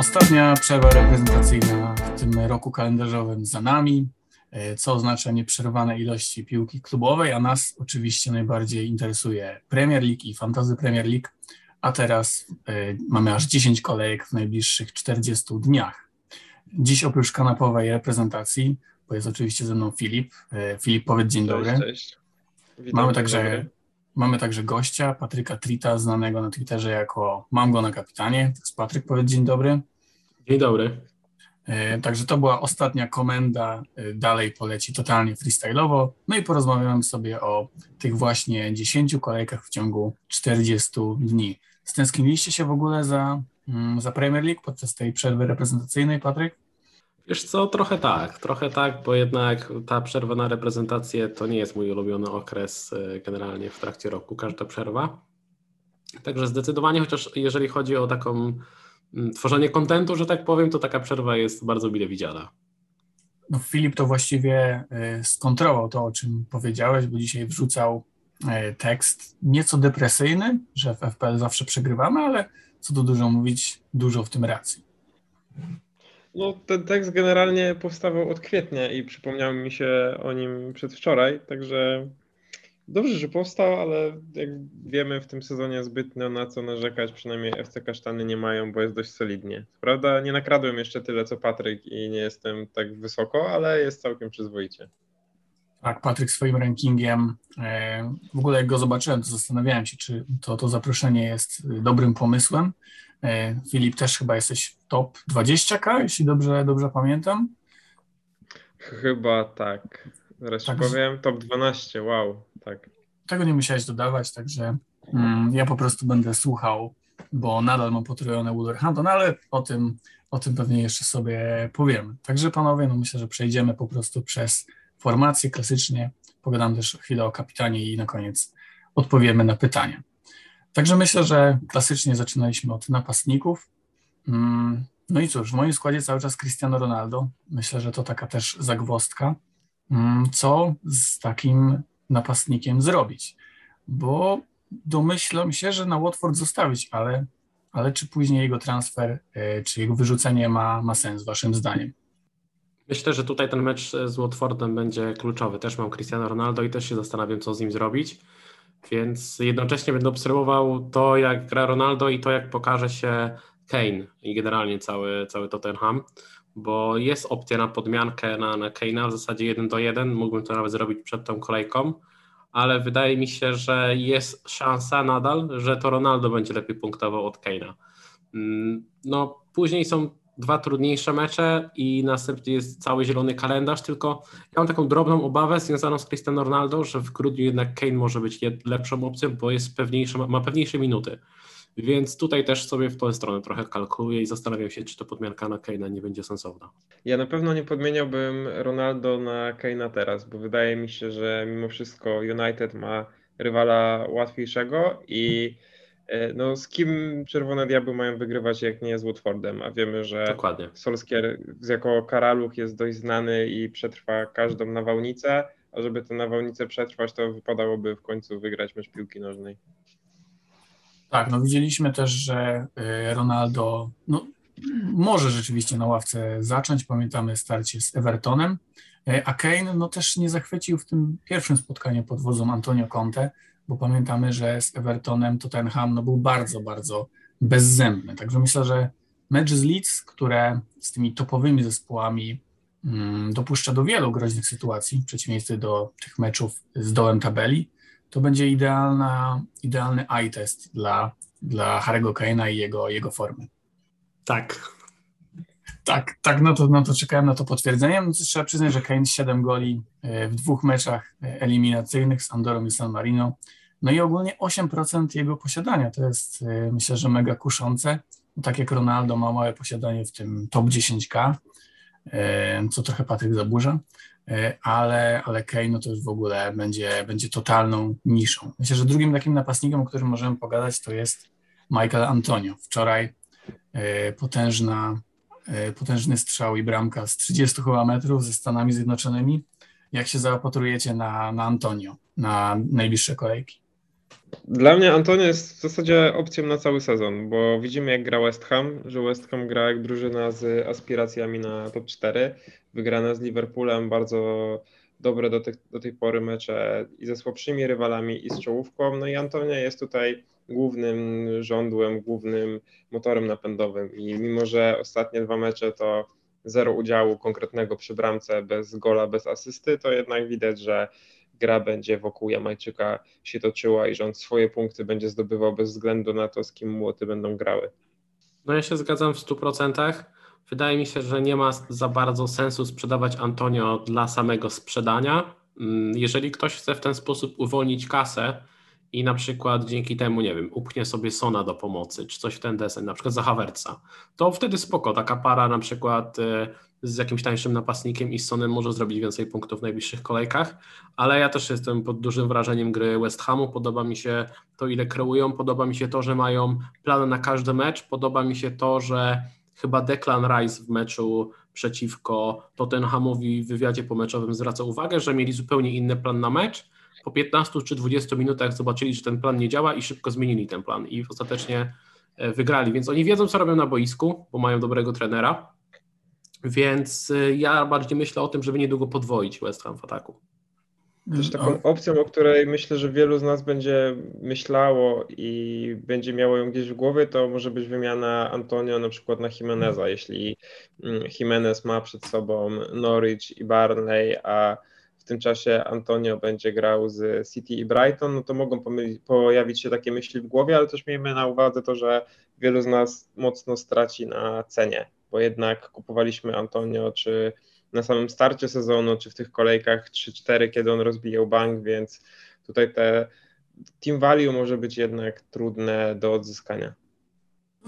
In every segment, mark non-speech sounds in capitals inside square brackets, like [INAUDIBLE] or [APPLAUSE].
Ostatnia przerwa reprezentacyjna w tym roku kalendarzowym za nami, e, co oznacza nieprzerwane ilości piłki klubowej, a nas oczywiście najbardziej interesuje Premier League i Fantasy Premier League, a teraz y, mamy aż 10 kolejek w najbliższych 40 dniach. Dziś oprócz kanapowej reprezentacji, bo jest oczywiście ze mną Filip. Y, Filip, powiedz dzień dobry. cześć. Witam, Mamy także, dobry. mamy także gościa, Patryka Trita, znanego na Twitterze jako Mam go na kapitanie. To jest Patryk, powiedz dzień dobry. Dzień dobry. E, Także to była ostatnia komenda. E, Dalej poleci totalnie freestyle'owo. No i porozmawiamy sobie o tych właśnie 10 kolejkach w ciągu 40 dni. Stęskniliście się w ogóle za, mm, za Premier League podczas tej przerwy reprezentacyjnej, Patryk? Wiesz co, trochę tak, trochę tak, bo jednak ta przerwa na reprezentację to nie jest mój ulubiony okres e, generalnie w trakcie roku, każda przerwa. Także zdecydowanie, chociaż jeżeli chodzi o taką tworzenie kontentu, że tak powiem, to taka przerwa jest bardzo mile widziana. No, Filip to właściwie e, skontrował to, o czym powiedziałeś, bo dzisiaj wrzucał e, tekst nieco depresyjny, że w FPL zawsze przegrywamy, ale co tu dużo mówić, dużo w tym racji. No, ten tekst generalnie powstawał od kwietnia i przypomniało mi się o nim przedwczoraj, także dobrze, że powstał, ale jak wiemy w tym sezonie zbytnio na co narzekać, przynajmniej FC Kasztany nie mają, bo jest dość solidnie. Prawda nie nakradłem jeszcze tyle co Patryk i nie jestem tak wysoko, ale jest całkiem przyzwoicie. Tak, Patryk swoim rankingiem. e, W ogóle jak go zobaczyłem, to zastanawiałem się, czy to, to zaproszenie jest y, dobrym pomysłem. E, Filip, też chyba jesteś top 20k, jeśli dobrze, dobrze pamiętam. Chyba tak. Zaraz Także- powiem, top 12, wow, tak. Tego nie musiałeś dodawać, także mm, ja po prostu będę słuchał, bo nadal mam potrojone Wolverhampton, ale o tym, o tym pewnie jeszcze sobie powiemy. Także panowie, no myślę, że przejdziemy po prostu przez formację klasycznie, pogadam też chwilę o kapitanie i na koniec odpowiemy na pytania. Także myślę, że klasycznie zaczynaliśmy od napastników. Mm, No i cóż, w moim składzie cały czas Cristiano Ronaldo. Myślę, że to taka też zagwozdka. Mm, Co z takim napastnikiem zrobić? Bo domyślam się, że na Watford zostawić, ale, ale czy później jego transfer, e, czy jego wyrzucenie ma, ma sens, waszym zdaniem? Myślę, że tutaj ten mecz z Watfordem będzie kluczowy. Też mam Cristiano Ronaldo i też się zastanawiam, co z nim zrobić. Więc jednocześnie będę obserwował to, jak gra Ronaldo i to, jak pokaże się Kane i generalnie cały, cały Tottenham, bo jest opcja na podmiankę na, na Kane'a w zasadzie 1 do 1. Mógłbym to nawet zrobić przed tą kolejką, ale wydaje mi się, że jest szansa nadal, że to Ronaldo będzie lepiej punktował od Kane'a. Mm, No, później są dwa trudniejsze mecze i następnie jest cały zielony kalendarz, tylko ja mam taką drobną obawę związaną z Cristiano Ronaldo, że w grudniu jednak Kane może być lepszą opcją, bo jest pewniejszy, ma pewniejsze minuty. Więc tutaj też sobie w tę stronę trochę kalkuluję i zastanawiam się, czy to podmianka na Kane'a nie będzie sensowna. Ja na pewno nie podmieniałbym Ronaldo na Kane'a teraz, bo wydaje mi się, że mimo wszystko United ma rywala łatwiejszego i e, no, z kim Czerwone Diabły mają wygrywać, jak nie z Watfordem, a wiemy, że Dokładnie. Solskier jako karaluch jest dość znany i przetrwa każdą nawałnicę, a żeby tę nawałnicę przetrwać, to wypadałoby w końcu wygrać mecz piłki nożnej. Tak, no widzieliśmy też, że y, Ronaldo no, może rzeczywiście na ławce zacząć. Pamiętamy starcie z Evertonem, y, a Kane no, też nie zachwycił w tym pierwszym spotkaniu pod wodzą Antonio Conte, bo pamiętamy, że z Evertonem Tottenham no, był bardzo, bardzo bezzębny. Także myślę, że mecz z Leeds, które z tymi topowymi zespołami mm, dopuszcza do wielu groźnych sytuacji, w przeciwieństwie do tych meczów z dołem tabeli, to będzie idealna, idealny eye test dla, dla Harry'ego Kane'a i jego, jego formy. Tak. Tak, tak, no to, no to czekałem na to potwierdzenie. No trzeba przyznać, że Kane 7 goli e, w dwóch meczach e, eliminacyjnych z Andorą i San Marino. No i ogólnie 8% jego posiadania. To jest e, myślę, że mega kuszące. Tak jak Ronaldo ma małe posiadanie w tym top 10K, e, co trochę Patryk zaburza, ale, ale Kane no to już w ogóle będzie, będzie totalną niszą. Myślę, że drugim takim napastnikiem, o którym możemy pogadać, to jest Michael Antonio. Wczoraj e, potężna e, potężny strzał i bramka z 30 chyba metrów ze Stanami Zjednoczonymi. Jak się zaopatrujecie na, na Antonio, na najbliższe kolejki? Dla mnie Antonio jest w zasadzie opcją na cały sezon, bo widzimy jak gra West Ham, że West Ham gra jak drużyna z aspiracjami na top 4, wygrana z Liverpoolem, bardzo dobre do, do tej pory mecze i ze słabszymi rywalami i z czołówką, no i Antonio jest tutaj głównym żądłem, głównym motorem napędowym. I mimo, że ostatnie dwa mecze to zero udziału konkretnego przy bramce, bez gola, bez asysty, to jednak widać, że gra będzie wokół Jamajczyka się toczyła i że on swoje punkty będzie zdobywał bez względu na to, z kim młoty będą grały. No ja się zgadzam w 100%. Wydaje mi się, że nie ma za bardzo sensu sprzedawać Antonio dla samego sprzedania. Mm, jeżeli ktoś chce w ten sposób uwolnić kasę i na przykład dzięki temu, nie wiem, upchnie sobie Sona do pomocy, czy coś w ten desen, na przykład za Havertza, to wtedy spoko, taka para na przykład e, z jakimś tańszym napastnikiem i Sonem może zrobić więcej punktów w najbliższych kolejkach, ale ja też jestem pod dużym wrażeniem gry West Hamu, podoba mi się to, ile kreują, podoba mi się to, że mają plan na każdy mecz, podoba mi się to, że chyba Declan Rice w meczu przeciwko Tottenhamowi w wywiadzie pomeczowym zwraca uwagę, że mieli zupełnie inny plan na mecz. Po 15 czy 20 minutach zobaczyli, że ten plan nie działa i szybko zmienili ten plan i ostatecznie e, wygrali. Więc oni wiedzą, co robią na boisku, bo mają dobrego trenera. Więc e, ja bardziej myślę o tym, żeby niedługo podwoić West Ham w ataku. Też taką opcją, o której myślę, że wielu z nas będzie myślało i będzie miało ją gdzieś w głowie, to może być wymiana Antonio na przykład na Jimeneza. Jeśli mm, Jimenez ma przed sobą Norwich i Barnley, a w tym czasie Antonio będzie grał z City i Brighton, no to mogą pojawić się takie myśli w głowie, ale też miejmy na uwadze to, że wielu z nas mocno straci na cenie, bo jednak kupowaliśmy Antonio czy na samym starcie sezonu, czy w tych kolejkach 3-4, kiedy on rozbijał bank, więc tutaj te team value może być jednak trudne do odzyskania.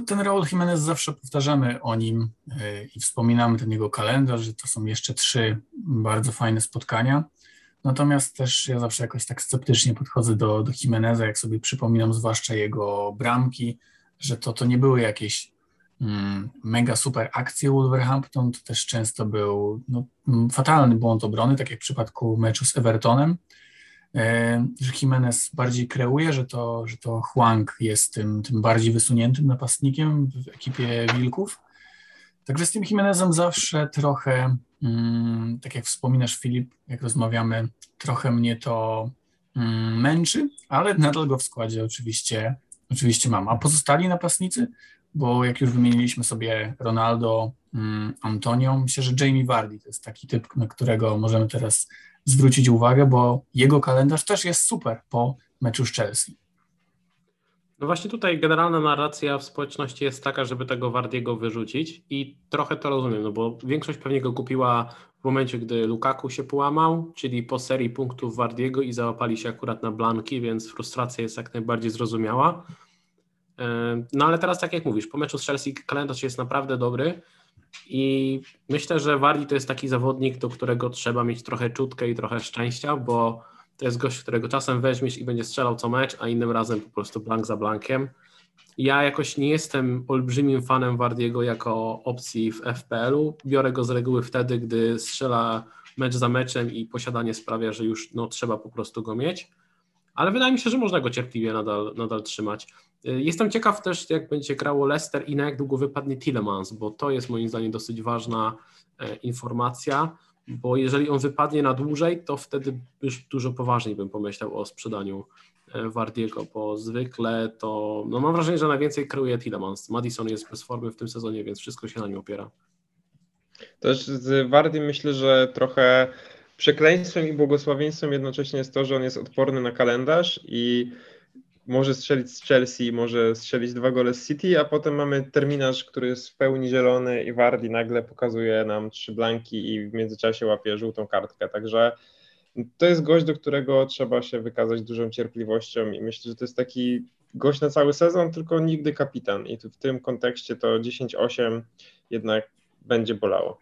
Ten Raul Jimenez zawsze powtarzamy o nim y, i wspominamy ten jego kalendarz, że to są jeszcze trzy bardzo fajne spotkania. Natomiast też ja zawsze jakoś tak sceptycznie podchodzę do, do Jimeneza, jak sobie przypominam, zwłaszcza jego bramki, że to, to nie były jakieś mega super akcje Wolverhampton, to też często był no, mm, fatalny błąd obrony, tak jak w przypadku meczu z Evertonem, e, że Jimenez bardziej kreuje, że to, że to Huang jest tym, tym bardziej wysuniętym napastnikiem w ekipie Wilków. Także z tym Jimenezem zawsze trochę, mm, tak jak wspominasz Filip, jak rozmawiamy, trochę mnie to męczy, ale nadal go w składzie oczywiście, oczywiście mam. A pozostali napastnicy bo jak już wymieniliśmy sobie Ronaldo, mm, Antonio, myślę, że Jamie Vardy to jest taki typ, na którego możemy teraz zwrócić uwagę, bo jego kalendarz też jest super po meczu z Chelsea. No właśnie tutaj generalna narracja w społeczności jest taka, żeby tego Wardiego wyrzucić i trochę to rozumiem, no bo większość pewnie go kupiła w momencie, gdy Lukaku się połamał, czyli po serii punktów Wardiego i załapali się akurat na blanki, więc frustracja jest jak najbardziej zrozumiała. No ale teraz, tak jak mówisz, po meczu z Chelsea kalendarz jest naprawdę dobry i myślę, że Wardi to jest taki zawodnik, do którego trzeba mieć trochę czutkę i trochę szczęścia, bo to jest gość, którego czasem weźmiesz i będzie strzelał co mecz, a innym razem po prostu blank za blankiem. Ja jakoś nie jestem olbrzymim fanem Wardiego jako opcji w FPL-u. Biorę go z reguły wtedy, gdy strzela mecz za meczem i posiadanie sprawia, że już no, trzeba po prostu go mieć. Ale wydaje mi się, że można go cierpliwie nadal, nadal trzymać. Y, jestem ciekaw też, jak będzie grało Leicester i na jak długo wypadnie Tillemans, bo to jest moim zdaniem dosyć ważna e, informacja, bo jeżeli on wypadnie na dłużej, to wtedy już dużo poważniej bym pomyślał o sprzedaniu e, Wardiego, bo zwykle to, no mam wrażenie, że najwięcej kreuje Tillemans. Madison jest bez formy w tym sezonie, więc wszystko się na nim opiera. Też z Wardy myślę, że trochę przekleństwem i błogosławieństwem jednocześnie jest to, że on jest odporny na kalendarz i może strzelić z Chelsea, może strzelić dwa gole z City, a potem mamy terminarz, który jest w pełni zielony i Wardi nagle pokazuje nam trzy blanki i w międzyczasie łapie żółtą kartkę. Także to jest gość, do którego trzeba się wykazać dużą cierpliwością i myślę, że to jest taki gość na cały sezon, tylko nigdy kapitan. I w tym kontekście to 10-8 jednak będzie bolało.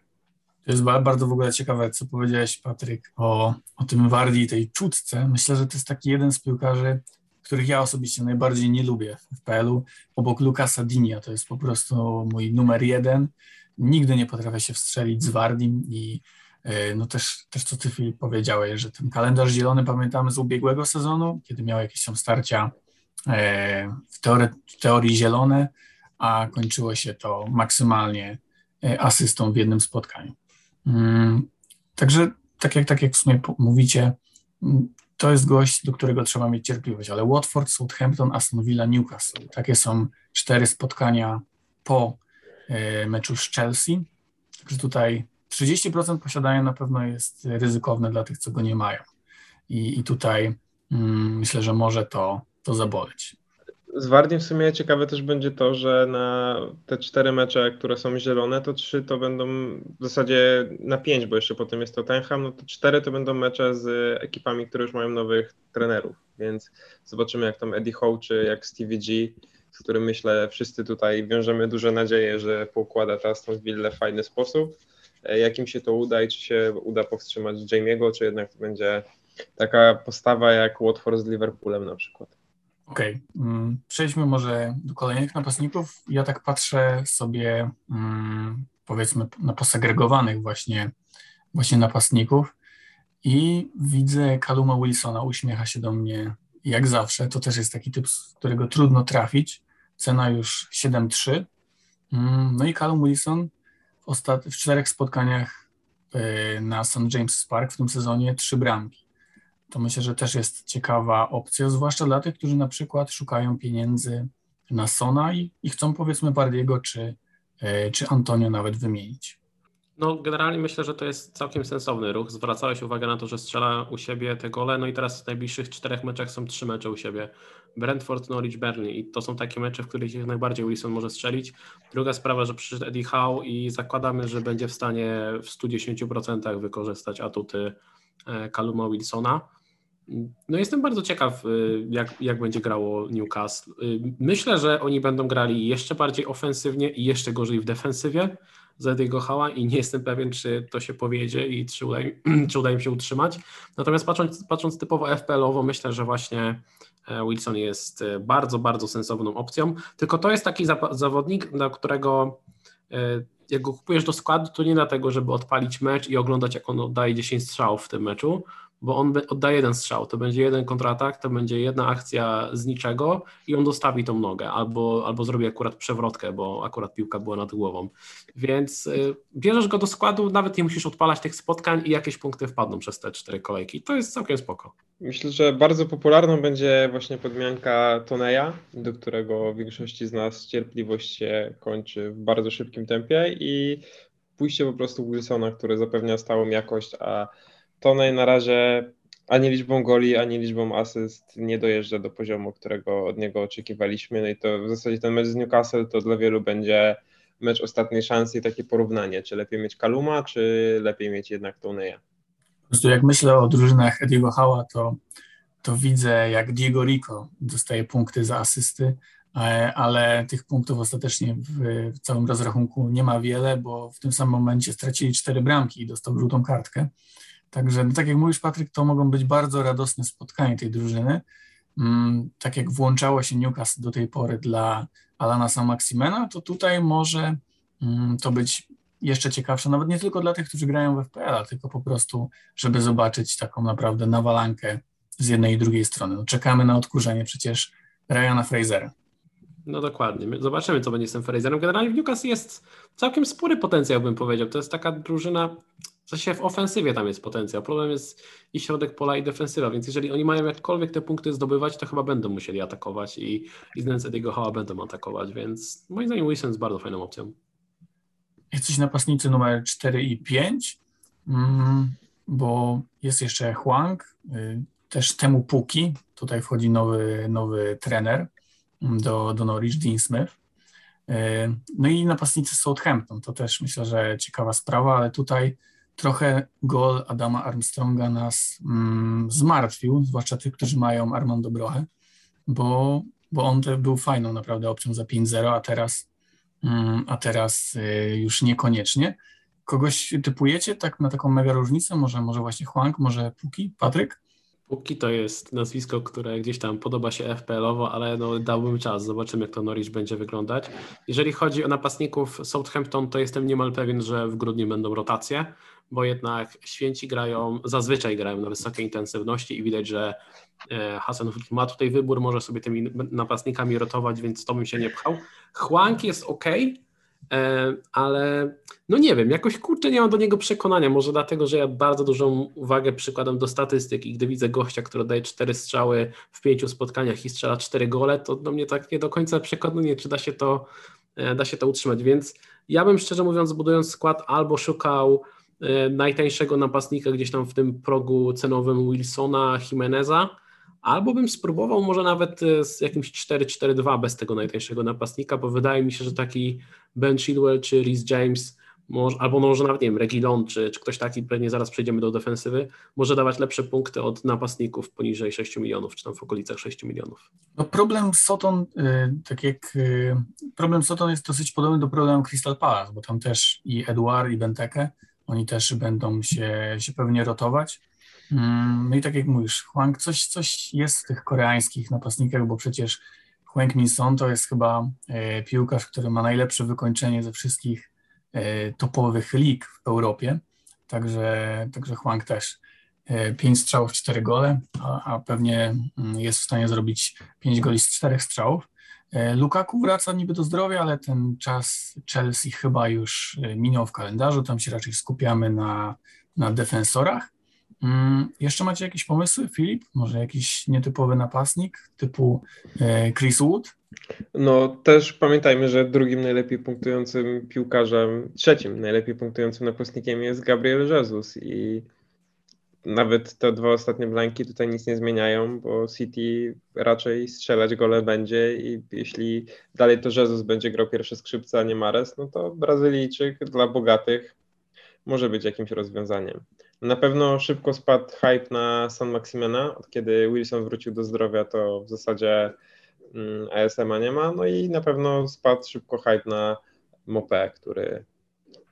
To jest bardzo w ogóle ciekawe, co powiedziałeś, Patryk, o, o tym Wardi, tej czutce. Myślę, że to jest taki jeden z piłkarzy, których ja osobiście najbardziej nie lubię w PL-u, obok Lukasa Dinia, to jest po prostu mój numer jeden. Nigdy nie potrafię się wstrzelić z Wardim i e, no też, też co ty Filip powiedziałeś, że ten kalendarz zielony pamiętamy z ubiegłego sezonu, kiedy miał jakieś tam starcia e, w, teorii, w teorii zielone, a kończyło się to maksymalnie e, asystą w jednym spotkaniu. Mm, także tak jak, tak jak w sumie mówicie, mm, to jest gość, do którego trzeba mieć cierpliwość, ale Watford, Southampton, Aston Villa, Newcastle. Takie są cztery spotkania po e, meczu z Chelsea. Także tutaj 30% posiadania na pewno jest ryzykowne dla tych, co go nie mają. I, i tutaj mm, myślę, że może to, to zaboleć. Z Wardiem w sumie ciekawe też będzie to, że na te cztery mecze, które są zielone, to trzy to będą w zasadzie na pięć, bo jeszcze potem jest Tottenham, no to cztery to będą mecze z ekipami, które już mają nowych trenerów, więc zobaczymy jak tam Eddie Howe czy jak Stevie G, z którym myślę wszyscy tutaj wiążemy duże nadzieje, że poukłada ta Aston Villa w fajny sposób. E, jak im się to uda i czy się uda powstrzymać Jamie'ego, czy jednak to będzie taka postawa jak Watford z Liverpoolem na przykład. Okej, okay. Mm, przejdźmy może do kolejnych napastników. Ja tak patrzę sobie, mm, powiedzmy, na posegregowanych właśnie, właśnie napastników i widzę Kaluma Wilsona, uśmiecha się do mnie jak zawsze. To też jest taki typ, z którego trudno trafić. Cena już 7,3. Mm, no i Callum Wilson w, ostat- w czterech spotkaniach y, na St. James Park w tym sezonie trzy bramki to myślę, że też jest ciekawa opcja, zwłaszcza dla tych, którzy na przykład szukają pieniędzy na Sona i, i chcą powiedzmy Bardiego czy, e, czy Antonio nawet wymienić. No, generalnie myślę, że to jest całkiem sensowny ruch. Zwracałeś uwagę na to, że strzela u siebie te gole, no i teraz w najbliższych czterech meczach są trzy mecze u siebie. Brentford, Norwich, Burnley i to są takie mecze, w których jak najbardziej Wilson może strzelić. Druga sprawa, że przyszedł Eddie Howe i zakładamy, że będzie w stanie w 110% wykorzystać atuty Kaluma e, Wilsona. No jestem bardzo ciekaw, y, jak, jak będzie grało Newcastle. Y, myślę, że oni będą grali jeszcze bardziej ofensywnie i jeszcze gorzej w defensywie za tego hała i nie jestem pewien, czy to się powiedzie i czy uda, [CLEARS THROAT] czy uda im się utrzymać. Natomiast patrząc, patrząc typowo FPL-owo, myślę, że właśnie e, Wilson jest e, bardzo, bardzo sensowną opcją. Tylko to jest taki zawodnik, dla którego e, jak go kupujesz do składu, to nie dlatego, żeby odpalić mecz i oglądać, jak on oddaje 10 strzałów w tym meczu, bo on oddaje jeden strzał, to będzie jeden kontratak, to będzie jedna akcja z niczego i on dostawi tą nogę, albo, albo zrobi akurat przewrotkę, bo akurat piłka była nad głową. Więc y, bierzesz go do składu, nawet nie musisz odpalać tych spotkań i jakieś punkty wpadną przez te cztery kolejki. To jest całkiem spoko. Myślę, że bardzo popularną będzie właśnie podmianka Toneja, do którego większości z nas cierpliwość się kończy w bardzo szybkim tempie i pójście po prostu Wilsona, który zapewnia stałą jakość, a Tonej na razie ani liczbą goli, ani liczbą asyst nie dojeżdża do poziomu, którego od niego oczekiwaliśmy. No i to w zasadzie ten mecz z Newcastle to dla wielu będzie mecz ostatniej szansy i takie porównanie, czy lepiej mieć Kaluma, czy lepiej mieć jednak Toneja. Po prostu jak myślę o drużynach Ediego Hała, to, to widzę jak Diego Rico dostaje punkty za asysty, e, ale tych punktów ostatecznie w, całym rozrachunku nie ma wiele, bo w tym samym momencie stracili cztery bramki i dostał żółtą kartkę. Także, no tak jak mówisz, Patryk, to mogą być bardzo radosne spotkania tej drużyny. Mm, tak jak włączało się Newcastle do tej pory dla Alana Samaksimena, to tutaj może mm, to być jeszcze ciekawsze, nawet nie tylko dla tych, którzy grają w FPL, tylko po prostu, żeby zobaczyć taką naprawdę nawalankę z jednej i drugiej strony. No, czekamy na odkurzenie przecież Ryana Frasera. No dokładnie. Zobaczymy, co będzie z tym Fraserem. Generalnie w Newcastle jest całkiem spory potencjał, bym powiedział. To jest taka drużyna, sensie w ofensywie tam jest potencjał. Problem jest i środek pola, i defensywa, więc jeżeli oni mają jakkolwiek te punkty zdobywać, to chyba będą musieli atakować i, i z Eddie'ego Hoła będą atakować, więc moim zdaniem Wilson jest bardzo fajną opcją. Jesteś napastnicy numer 4 i 5, mm, bo jest jeszcze Huang, y, też temu Puki, tutaj wchodzi nowy, nowy trener mm, do, do Norwich, Dean Smith. Y, no i napastnicy Southampton, to też myślę, że ciekawa sprawa, ale tutaj trochę gol Adama Armstronga nas mm, zmartwił, zwłaszcza tych, którzy mają Armando Brochę, bo, bo on był fajną naprawdę opcją za 5-0, a teraz, mm, a teraz y, już niekoniecznie. Kogoś typujecie tak na taką mega różnicę? Może, może właśnie Huang, może Puki, Patryk? Pukki to jest nazwisko, które gdzieś tam podoba się FPL-owo, ale no, dałbym czas. Zobaczymy, jak to Norwich będzie wyglądać. Jeżeli chodzi o napastników Southampton, to jestem niemal pewien, że w grudniu będą rotacje, bo jednak święci grają, zazwyczaj grają na wysokiej intensywności i widać, że e, Hasan ma tutaj wybór, może sobie tymi napastnikami rotować, więc to bym się nie pchał. Chłank jest ok, E, ale no nie wiem, jakoś kurczę nie mam do niego przekonania, może dlatego, że ja bardzo dużą uwagę przykładam do statystyk i gdy widzę gościa, który daje cztery strzały w pięciu spotkaniach i strzela cztery gole, to do mnie tak nie do końca przekonuje, czy da się to, e, da się to utrzymać, więc ja bym szczerze mówiąc budując skład albo szukał najtańszego napastnika gdzieś tam w tym progu cenowym Wilsona, Jimeneza, Albo bym spróbował może nawet e, z jakimś 4-4-2 bez tego najtańszego napastnika, bo wydaje mi się, że taki Ben Chilwell czy Rhys James, może, albo może nawet, nie wiem, Regilon czy, czy ktoś taki, pewnie zaraz przejdziemy do defensywy, może dawać lepsze punkty od napastników poniżej 6 milionów, czy tam w okolicach 6 milionów. No problem Soton, y, tak jak problem Soton jest dosyć podobny do problemu Crystal Palace, bo tam też i Eduard i Benteke, oni też będą się, się pewnie rotować. Mm, no i tak jak mówisz, Huang, coś, coś jest w tych koreańskich napastnikach, bo przecież Huang Min-son to jest chyba e, piłkarz, który ma najlepsze wykończenie ze wszystkich e, topowych lig w Europie, także, także Huang też. E, pięć strzałów, cztery gole, a, a pewnie mm, jest w stanie zrobić pięć goli z czterech strzałów. Lukaku wraca niby do zdrowia, ale ten czas Chelsea chyba już minął w kalendarzu, tam się raczej skupiamy na, na defensorach. Mm, jeszcze macie jakieś pomysły, Filip? Może jakiś nietypowy napastnik typu e, Chris Wood? No też pamiętajmy, że drugim najlepiej punktującym piłkarzem, trzecim najlepiej punktującym napastnikiem jest Gabriel Jesus i nawet te dwa ostatnie blanki tutaj nic nie zmieniają, bo City raczej strzelać gole będzie i jeśli dalej to Jesus będzie grał pierwsze skrzypce, a nie Mares, no to Brazylijczyk dla bogatych może być jakimś rozwiązaniem. Na pewno szybko spadł hype na San Maximena. Od kiedy Wilson wrócił do zdrowia, to w zasadzie mm, ASM-a nie ma. No i na pewno spadł szybko hype na Mopé, który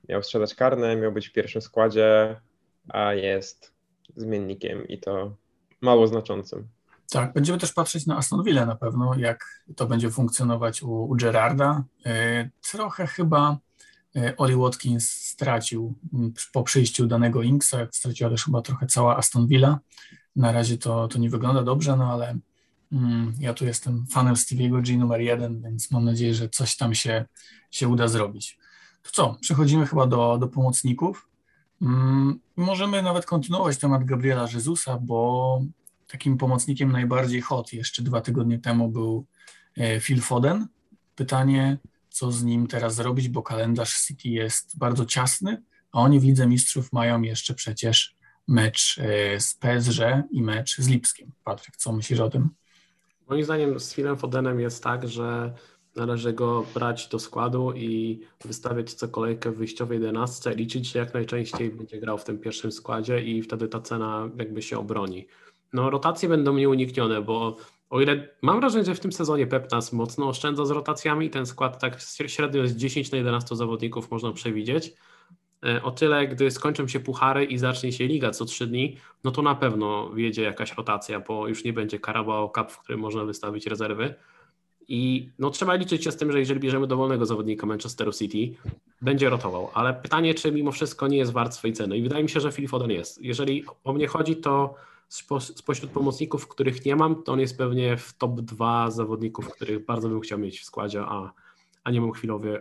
miał strzelać karne, miał być w pierwszym składzie, a jest zmiennikiem i to mało znaczącym. Tak, będziemy też patrzeć na Aston Villa na pewno, jak to będzie funkcjonować u, u Gerarda. Yy, trochę chyba E, Oli Watkins stracił po przyjściu danego Inksa, straciła też chyba trochę cała Aston Villa. Na razie to, to nie wygląda dobrze, no ale mm, ja tu jestem fanem Stevie'ego G numer jeden, więc mam nadzieję, że coś tam się, się uda zrobić. To co, przechodzimy chyba do, do pomocników. Mm, możemy nawet kontynuować temat Gabriela Jezusa, bo takim pomocnikiem najbardziej hot jeszcze dwa tygodnie temu był e, Phil Foden. Pytanie, co z nim teraz zrobić, bo kalendarz City jest bardzo ciasny, a oni w Lidze Mistrzów mają jeszcze przecież mecz e, z PSG i mecz z Lipskiem. Patryk, co myślisz o tym? Moim zdaniem z Philem Fodenem jest tak, że należy go brać do składu i wystawiać co kolejkę w wyjściowej 11, liczyć się jak najczęściej będzie grał w tym pierwszym składzie i wtedy ta cena jakby się obroni. No rotacje będą nieuniknione, bo o ile mam wrażenie, że w tym sezonie Pep nas mocno oszczędza z rotacjami ten skład tak średnio jest 10 na 11 zawodników można przewidzieć. E, o tyle, gdy skończą się puchary i zacznie się liga co 3 dni, no to na pewno wiedzie jakaś rotacja, bo już nie będzie Carabao Cup, w którym można wystawić rezerwy. I no, trzeba liczyć się z tym, że jeżeli bierzemy dowolnego zawodnika Manchesteru City, będzie rotował. Ale pytanie, czy mimo wszystko nie jest wart swojej ceny. I wydaje mi się, że Phil Foden jest. Jeżeli o mnie chodzi, to spośród pomocników, których nie mam, to on jest pewnie w top 2 zawodników, których bardzo bym chciał mieć w składzie, a, a nie mam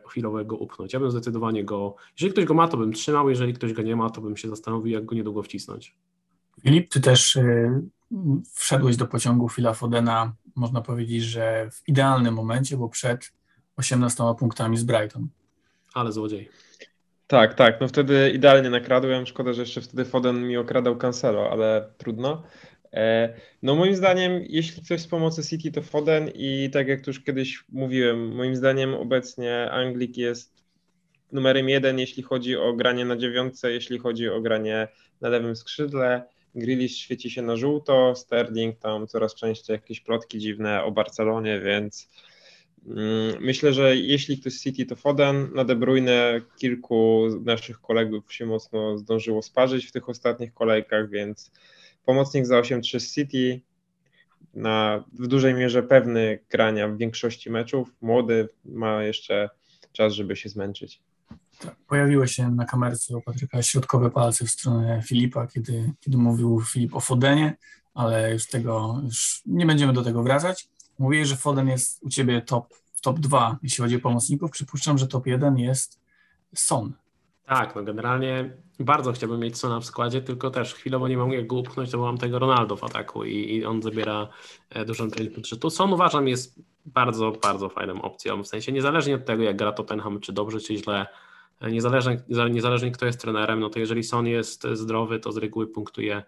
chwilowego upchnąć. Ja bym zdecydowanie go, jeżeli ktoś go ma, to bym trzymał, jeżeli ktoś go nie ma, to bym się zastanowił, jak go niedługo wcisnąć. Filip, ty też y, wszedłeś do pociągu Phila Fodena, można powiedzieć, że w idealnym momencie, bo przed 18 punktami z Brighton. Ale złodziej. Tak, tak. No wtedy idealnie nakradłem. Szkoda, że jeszcze wtedy Foden mi okradał Cancelo, ale trudno. E, no moim zdaniem, jeśli ktoś z pomocy City, to Foden i tak jak już kiedyś mówiłem, moim zdaniem obecnie Anglik jest numerem jeden, jeśli chodzi o granie na dziewiątce, jeśli chodzi o granie na lewym skrzydle. Grealish świeci się na żółto, Sterling tam coraz częściej jakieś plotki dziwne o Barcelonie, więc Mm, myślę, że jeśli ktoś City to Foden, na De Bruyne kilku naszych kolegów się mocno zdążyło sparzyć w tych ostatnich kolejkach, więc pomocnik za 8-3 z City, na, w dużej mierze pewny grania w większości meczów, młody, ma jeszcze czas, żeby się zmęczyć. Tak, pojawiły się na kamerce u Patryka środkowe palce w stronę Filipa, kiedy, kiedy mówił Filip o Fodenie, ale już tego, już nie będziemy do tego wracać. Mówiłeś, że Foden jest u Ciebie top, top 2, jeśli chodzi o pomocników. Przypuszczam, że top 1 jest Son. Tak, no generalnie bardzo chciałbym mieć Sona w składzie, tylko też chwilowo nie jak go upchnąć, bo mam tego Ronaldo w ataku i, i on zabiera e, dużą część budżetu. Son uważam jest bardzo, bardzo fajną opcją, w sensie niezależnie od tego jak gra Tottenham, czy dobrze, czy źle, niezależnie, niezależnie kto jest trenerem, no to jeżeli Son jest zdrowy, to z reguły punktuje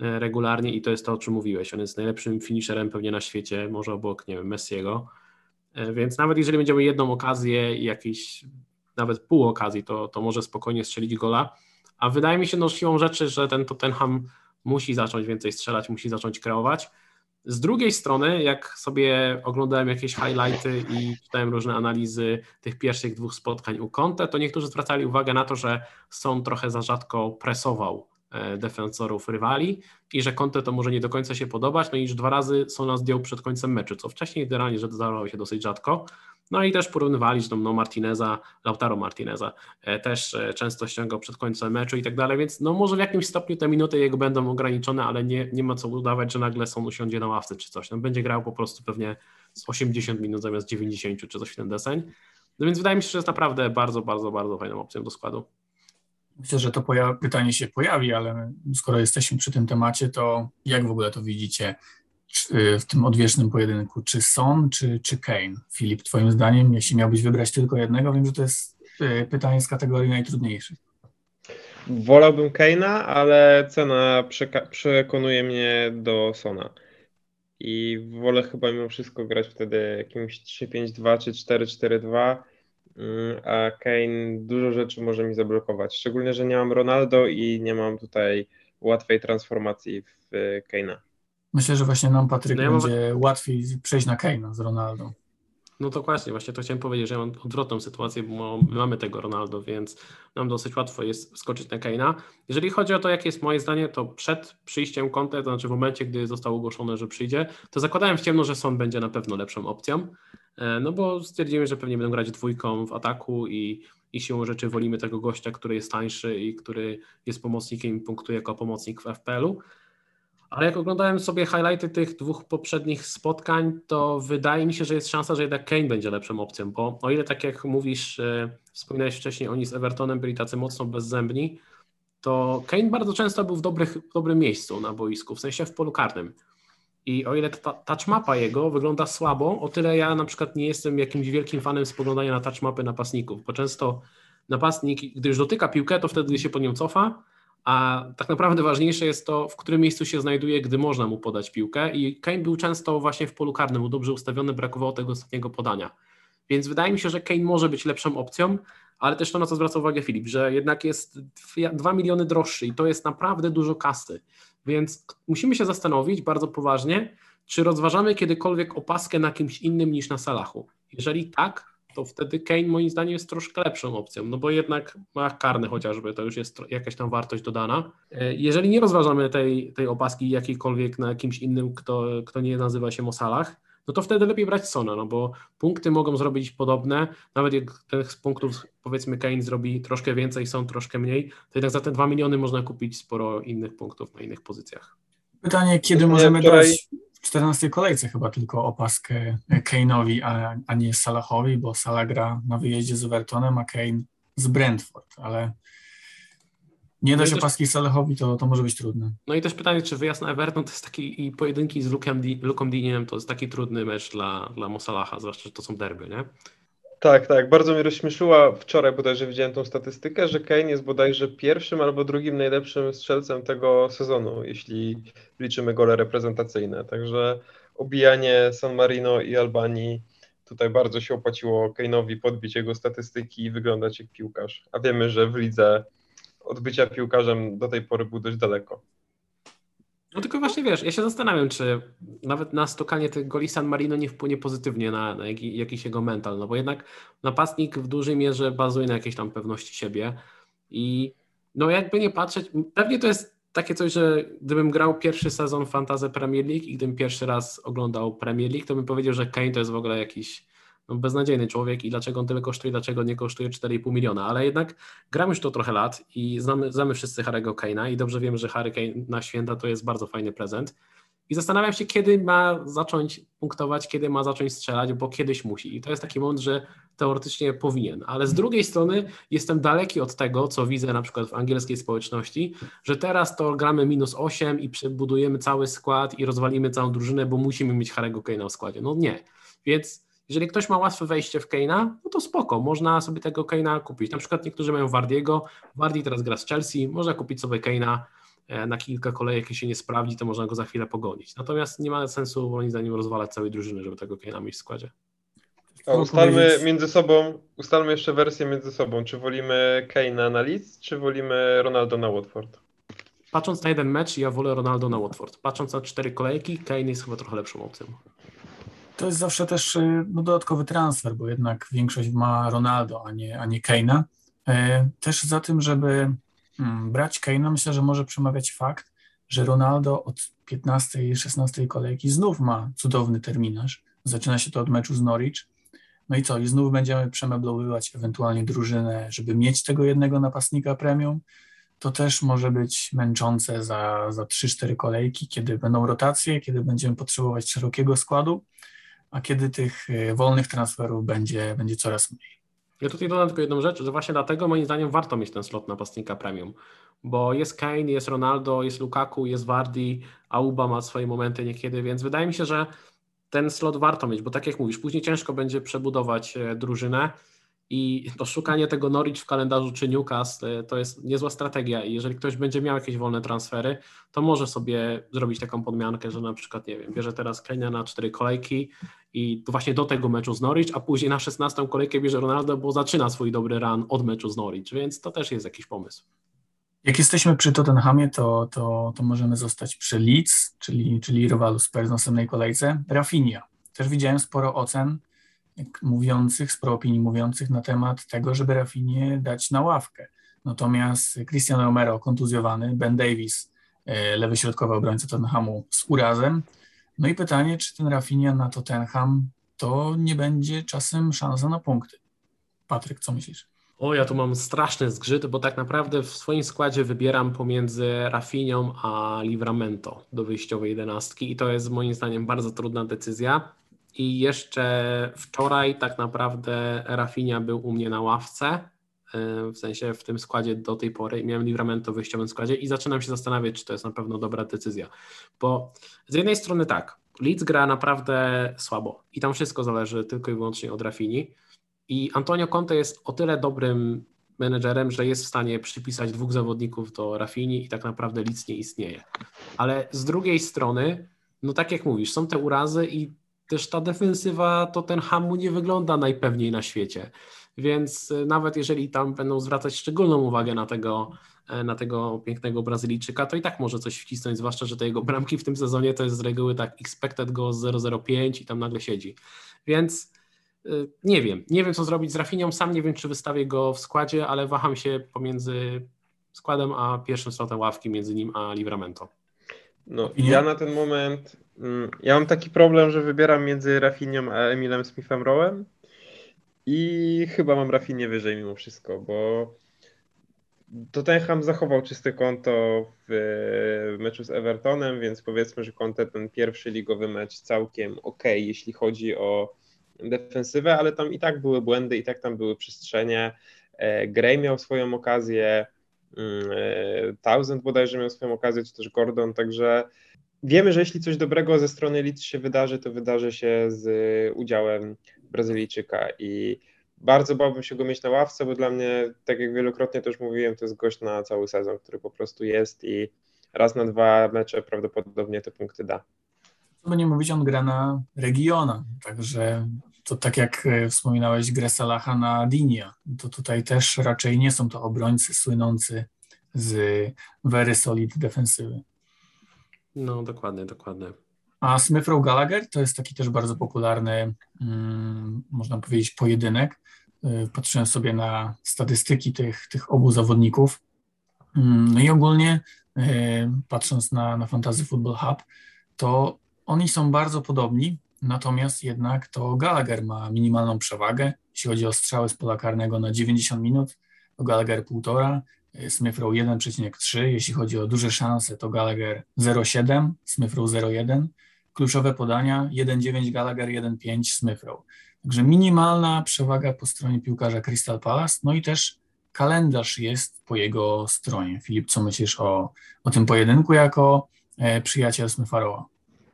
e, regularnie i to jest to, o czym mówiłeś. On jest najlepszym finisherem pewnie na świecie, może obok, nie wiem, Messiego. Więc nawet jeżeli będziemy jedną okazję i jakiś nawet pół okazji, to, to może spokojnie strzelić gola. A wydaje mi się no, siłą rzeczy, że ten Tottenham musi zacząć więcej strzelać, musi zacząć kreować. Z drugiej strony, jak sobie oglądałem jakieś highlighty i czytałem różne analizy tych pierwszych dwóch spotkań u Conte, to niektórzy zwracali uwagę na to, że Son trochę za rzadko presował e, defensorów rywali i że Conte to może nie do końca się podobać, no i już dwa razy Sona zdjął przed końcem meczu, co wcześniej generalnie że zdarzało się dosyć rzadko. No i też porównywali, że no Martineza, Lautaro Martineza e, też e, często ściągał przed końcem meczu i tak dalej, więc no może w jakimś stopniu te minuty jego będą ograniczone, ale nie, nie ma co udawać, że nagle Son usiądzie na ławce czy coś. No będzie grał po prostu pewnie z 80 minut zamiast 90 czy coś w ten deseń. No więc wydaje mi się, że jest naprawdę bardzo, bardzo, bardzo fajną opcją do składu. Myślę, że to pytanie się pojawi, ale skoro jesteśmy przy tym temacie, to jak w ogóle to widzicie? W tym odwiecznym pojedynku, czy Son, czy, czy Kane? Filip, twoim zdaniem, jeśli miałbyś wybrać tylko jednego, wiem, że to jest e, pytanie z kategorii najtrudniejszych. Wolałbym Kane'a, ale cena przekonuje mnie do Sona. I wolę chyba mimo wszystko grać wtedy jakimś 3-5-2 czy 4-4-2, mm, a Kane dużo rzeczy może mi zablokować. Szczególnie, że nie mam Ronaldo i nie mam tutaj łatwej transformacji w Kane'a. Myślę, że właśnie nam, Patryk, no ja będzie mam... łatwiej przejść na Kane'a z Ronaldo. No to właśnie, właśnie to chciałem powiedzieć, że ja mam odwrotną sytuację, bo mamy tego Ronaldo, więc nam dosyć łatwo jest skoczyć na Kane'a. Jeżeli chodzi o to, jakie jest moje zdanie, to przed przyjściem Conte, to znaczy w momencie, gdy zostało ogłoszone, że przyjdzie, to zakładałem w ciemno, że Son będzie na pewno lepszą opcją, e, no bo stwierdzimy, że pewnie będą grać dwójką w ataku i, i siłą rzeczy wolimy tego gościa, który jest tańszy i który jest pomocnikiem i punktuje jako pomocnik w FPL-u. Ale jak oglądałem sobie highlighty tych dwóch poprzednich spotkań, to wydaje mi się, że jest szansa, że jednak Kane będzie lepszą opcją, bo o ile tak jak mówisz, e, wspominałeś wcześniej, oni z Evertonem byli tacy mocno bezzębni, to Kane bardzo często był w, dobrych, w dobrym miejscu na boisku, w sensie w polu karnym. I o ile ta touchmapa jego wygląda słabo, o tyle ja na przykład nie jestem jakimś wielkim fanem spoglądania na touchmapy napastników, bo często napastnik, gdy już dotyka piłkę, to wtedy się pod nią cofa, a tak naprawdę ważniejsze jest to, w którym miejscu się znajduje, gdy można mu podać piłkę. I Kane był często właśnie w polu karnym, był dobrze ustawiony, brakowało tego ostatniego podania. Więc wydaje mi się, że Kane może być lepszą opcją, ale też to, na co zwraca uwagę Filip, że jednak jest 2 miliony droższy i to jest naprawdę dużo kasy. Więc musimy się zastanowić bardzo poważnie, czy rozważamy kiedykolwiek opaskę na kimś innym niż na Salachu. Jeżeli tak, to wtedy Kane moim zdaniem jest troszkę lepszą opcją, no bo jednak ma karny chociażby, to już jest jakaś tam wartość dodana. E, jeżeli nie rozważamy tej, tej opaski jakiejkolwiek na kimś innym, kto, kto nie nazywa się Mosalach, no to wtedy lepiej brać Sona, no bo punkty mogą zrobić podobne, nawet jak tych punktów powiedzmy Kane zrobi troszkę więcej, są troszkę mniej, to jednak za te 2 miliony można kupić sporo innych punktów na innych pozycjach. Pytanie, kiedy możemy wczoraj... dać w 14 kolejce chyba tylko opaskę Kane'owi, a, a nie Salahowi, bo Salah gra na wyjeździe z Evertonem, a Kane z Brentford, ale nie dać no opaski Salahowi, to, to może być trudne. No i też pytanie, czy wyjazd na Everton to jest taki i pojedynki z Luką Diniem to jest taki trudny mecz dla, dla Mosalaha, zwłaszcza, że to są derby, nie? Tak, tak. Bardzo mnie rozśmieszyła wczoraj bodajże widziałem tą statystykę, że Kane jest bodajże pierwszym albo drugim najlepszym strzelcem tego sezonu, jeśli liczymy gole reprezentacyjne. Także obijanie San Marino i Albanii tutaj bardzo się opłaciło Kane'owi podbić jego statystyki i wyglądać jak piłkarz. A wiemy, że w lidze od bycia piłkarzem do tej pory był dość daleko. No tylko właśnie wiesz, ja się zastanawiam, czy nawet na stokanie tych goli San Marino nie wpłynie pozytywnie na, na jaki, jakiś jego mental, no bo jednak napastnik w dużej mierze bazuje na jakiejś tam pewności siebie i no jakby nie patrzeć, pewnie to jest takie coś, że gdybym grał pierwszy sezon Fantasy Premier League i gdybym pierwszy raz oglądał Premier League, to bym powiedział, że Kane to jest w ogóle jakiś beznadziejny człowiek i dlaczego on tyle kosztuje, dlaczego nie kosztuje 4,5 miliona, ale jednak gram już to trochę lat i znamy, znamy wszyscy Harry'ego Kane'a i dobrze wiemy, że Harry Kane na święta to jest bardzo fajny prezent i zastanawiam się, kiedy ma zacząć punktować, kiedy ma zacząć strzelać, bo kiedyś musi. I to jest taki moment, że teoretycznie powinien. Ale z drugiej strony jestem daleki od tego, co widzę na przykład w angielskiej społeczności, że teraz to gramy minus 8 i przebudujemy cały skład i rozwalimy całą drużynę, bo musimy mieć Harry'ego Kane'a w składzie. No nie. Więc jeżeli ktoś ma łatwe wejście w Kane'a, no to spoko, można sobie tego Kane'a kupić. Na przykład niektórzy mają Wardiego, Wardi teraz gra z Chelsea, można kupić sobie Kane'a E, na kilka kolejek, jeśli się nie sprawdzi, to można go za chwilę pogonić. Natomiast nie ma sensu moim zdaniem rozwalać całej drużyny, żeby tego Kane'a mieć w składzie. A ustalmy między sobą, ustalmy jeszcze wersję między sobą. Czy wolimy Kane'a na Leeds, czy wolimy Ronaldo na Watford? Patrząc na jeden mecz, ja wolę Ronaldo na Watford. Patrząc na cztery kolejki, Kane jest chyba trochę lepszą opcją. To jest zawsze też y, no, dodatkowy transfer, bo jednak większość ma Ronaldo, a nie, a nie. E, też za tym, żeby Hmm, brać Kane'a myślę, że może przemawiać fakt, że Ronaldo od 15 i 16 kolejki znów ma cudowny terminarz. Zaczyna się to od meczu z Norwich. No i co? I znów będziemy przemeblowywać ewentualnie drużynę, żeby mieć tego jednego napastnika premium. To też może być męczące za, za 3-4 kolejki, kiedy będą rotacje, kiedy będziemy potrzebować szerokiego składu, a kiedy tych e, wolnych transferów będzie, będzie coraz mniej. Ja tutaj dodam tylko jedną rzecz, że właśnie dlatego moim zdaniem warto mieć ten slot napastnika premium, bo jest Kane, jest Ronaldo, jest Lukaku, jest Wardy, Auba ma swoje momenty niekiedy, więc wydaje mi się, że ten slot warto mieć, bo tak jak mówisz, później ciężko będzie przebudować e, drużynę i to szukanie tego Norwich w kalendarzu czy Newcastle e, to jest niezła strategia i jeżeli ktoś będzie miał jakieś wolne transfery, to może sobie zrobić taką podmiankę, że na przykład, nie wiem, bierze teraz Kenia na cztery kolejki i właśnie do tego meczu z Norwich, a później na 16 kolejkę bierze Ronaldo, bo zaczyna swój dobry run od meczu z Norwich, więc to też jest jakiś pomysł. Jak jesteśmy przy Tottenhamie, to, to, to możemy zostać przy Leeds, czyli, czyli rywalu Spurs w następnej kolejce. Rafinha. Też widziałem sporo ocen mówiących, sporo opinii mówiących na temat tego, żeby Rafinie dać na ławkę. Natomiast Cristiano Romero kontuzjowany, Ben Davis, e, lewy środkowy obrońca Tottenhamu z urazem, no i pytanie, czy ten Rafinha na Tottenham to nie będzie czasem szansa na punkty. Patryk, co myślisz? O, ja tu mam straszny zgrzyt, bo tak naprawdę w swoim składzie wybieram pomiędzy Rafinią a Livramento do wyjściowej jedenastki i to jest moim zdaniem bardzo trudna decyzja. I jeszcze wczoraj tak naprawdę Rafinia był u mnie na ławce, w sensie w tym składzie do tej pory miałem Livramento w wyjściowym składzie i zaczynam się zastanawiać, czy to jest na pewno dobra decyzja. Bo z jednej strony tak, Leeds gra naprawdę słabo i tam wszystko zależy tylko i wyłącznie od Rafini i Antonio Conte jest o tyle dobrym menedżerem, że jest w stanie przypisać dwóch zawodników do Rafini i tak naprawdę Leeds nie istnieje. Ale z drugiej strony, no tak jak mówisz, są te urazy i też ta defensywa to ten Hamu nie wygląda najpewniej na świecie. Więc e, nawet jeżeli tam będą zwracać szczególną uwagę na tego, e, na tego pięknego Brazylijczyka, to i tak może coś wcisnąć, zwłaszcza, że te jego bramki w tym sezonie to jest z reguły tak expected go 0,05 i tam nagle siedzi. Więc e, nie wiem, nie wiem co zrobić z Rafinią, sam nie wiem czy wystawię go w składzie, ale waham się pomiędzy składem a pierwszym slotem ławki, między nim a Livramento. No, ja na ten moment, mm, ja mam taki problem, że wybieram między Rafinią a Emilem Smithem Rowem i chyba mam Rafinie wyżej mimo wszystko, bo Tottenham zachował czyste konto w meczu z Evertonem, więc powiedzmy, że konto ten pierwszy ligowy mecz całkiem ok, jeśli chodzi o defensywę, ale tam i tak były błędy, i tak tam były przestrzenie. E, Gray miał swoją okazję, Thousand bodajże miał swoją okazję, czy też Gordon, także wiemy, że jeśli coś dobrego ze strony Leeds się wydarzy, to wydarzy się z udziałem Brazylijczyka i bardzo bałbym się go mieć na ławce, bo dla mnie, tak jak wielokrotnie też mówiłem, to jest gość na cały sezon, który po prostu jest i raz na dwa mecze prawdopodobnie te punkty da. Co by nie mówić, on gra na Regiona, także to tak jak e, wspominałeś grę Salaha na Dinia, to tutaj też raczej nie są to obrońcy słynący z very solid defensywy. No dokładnie, dokładnie. A Smith Gallagher to jest taki też bardzo popularny, mm, można powiedzieć, pojedynek. Y, patrzyłem sobie na statystyki tych, tych obu zawodników. Mm, no i ogólnie patrząc na, na Fantasy Football Hub, to oni są bardzo podobni, natomiast jednak to Gallagher ma minimalną przewagę, jeśli chodzi o strzały z pola karnego na 90 minut, to Gallagher 1,5, Smith Rowe 1,3, jeśli chodzi o duże szanse, to Gallagher 0,7, Smith Rowe 0,1, kluczowe podania 1,9 Gallagher, 1,5 Smith Rowe. Także minimalna przewaga po stronie piłkarza Crystal Palace, no i też kalendarz jest po jego stronie. Filip, co myślisz o, o tym pojedynku jako e, przyjaciel Smitharowa?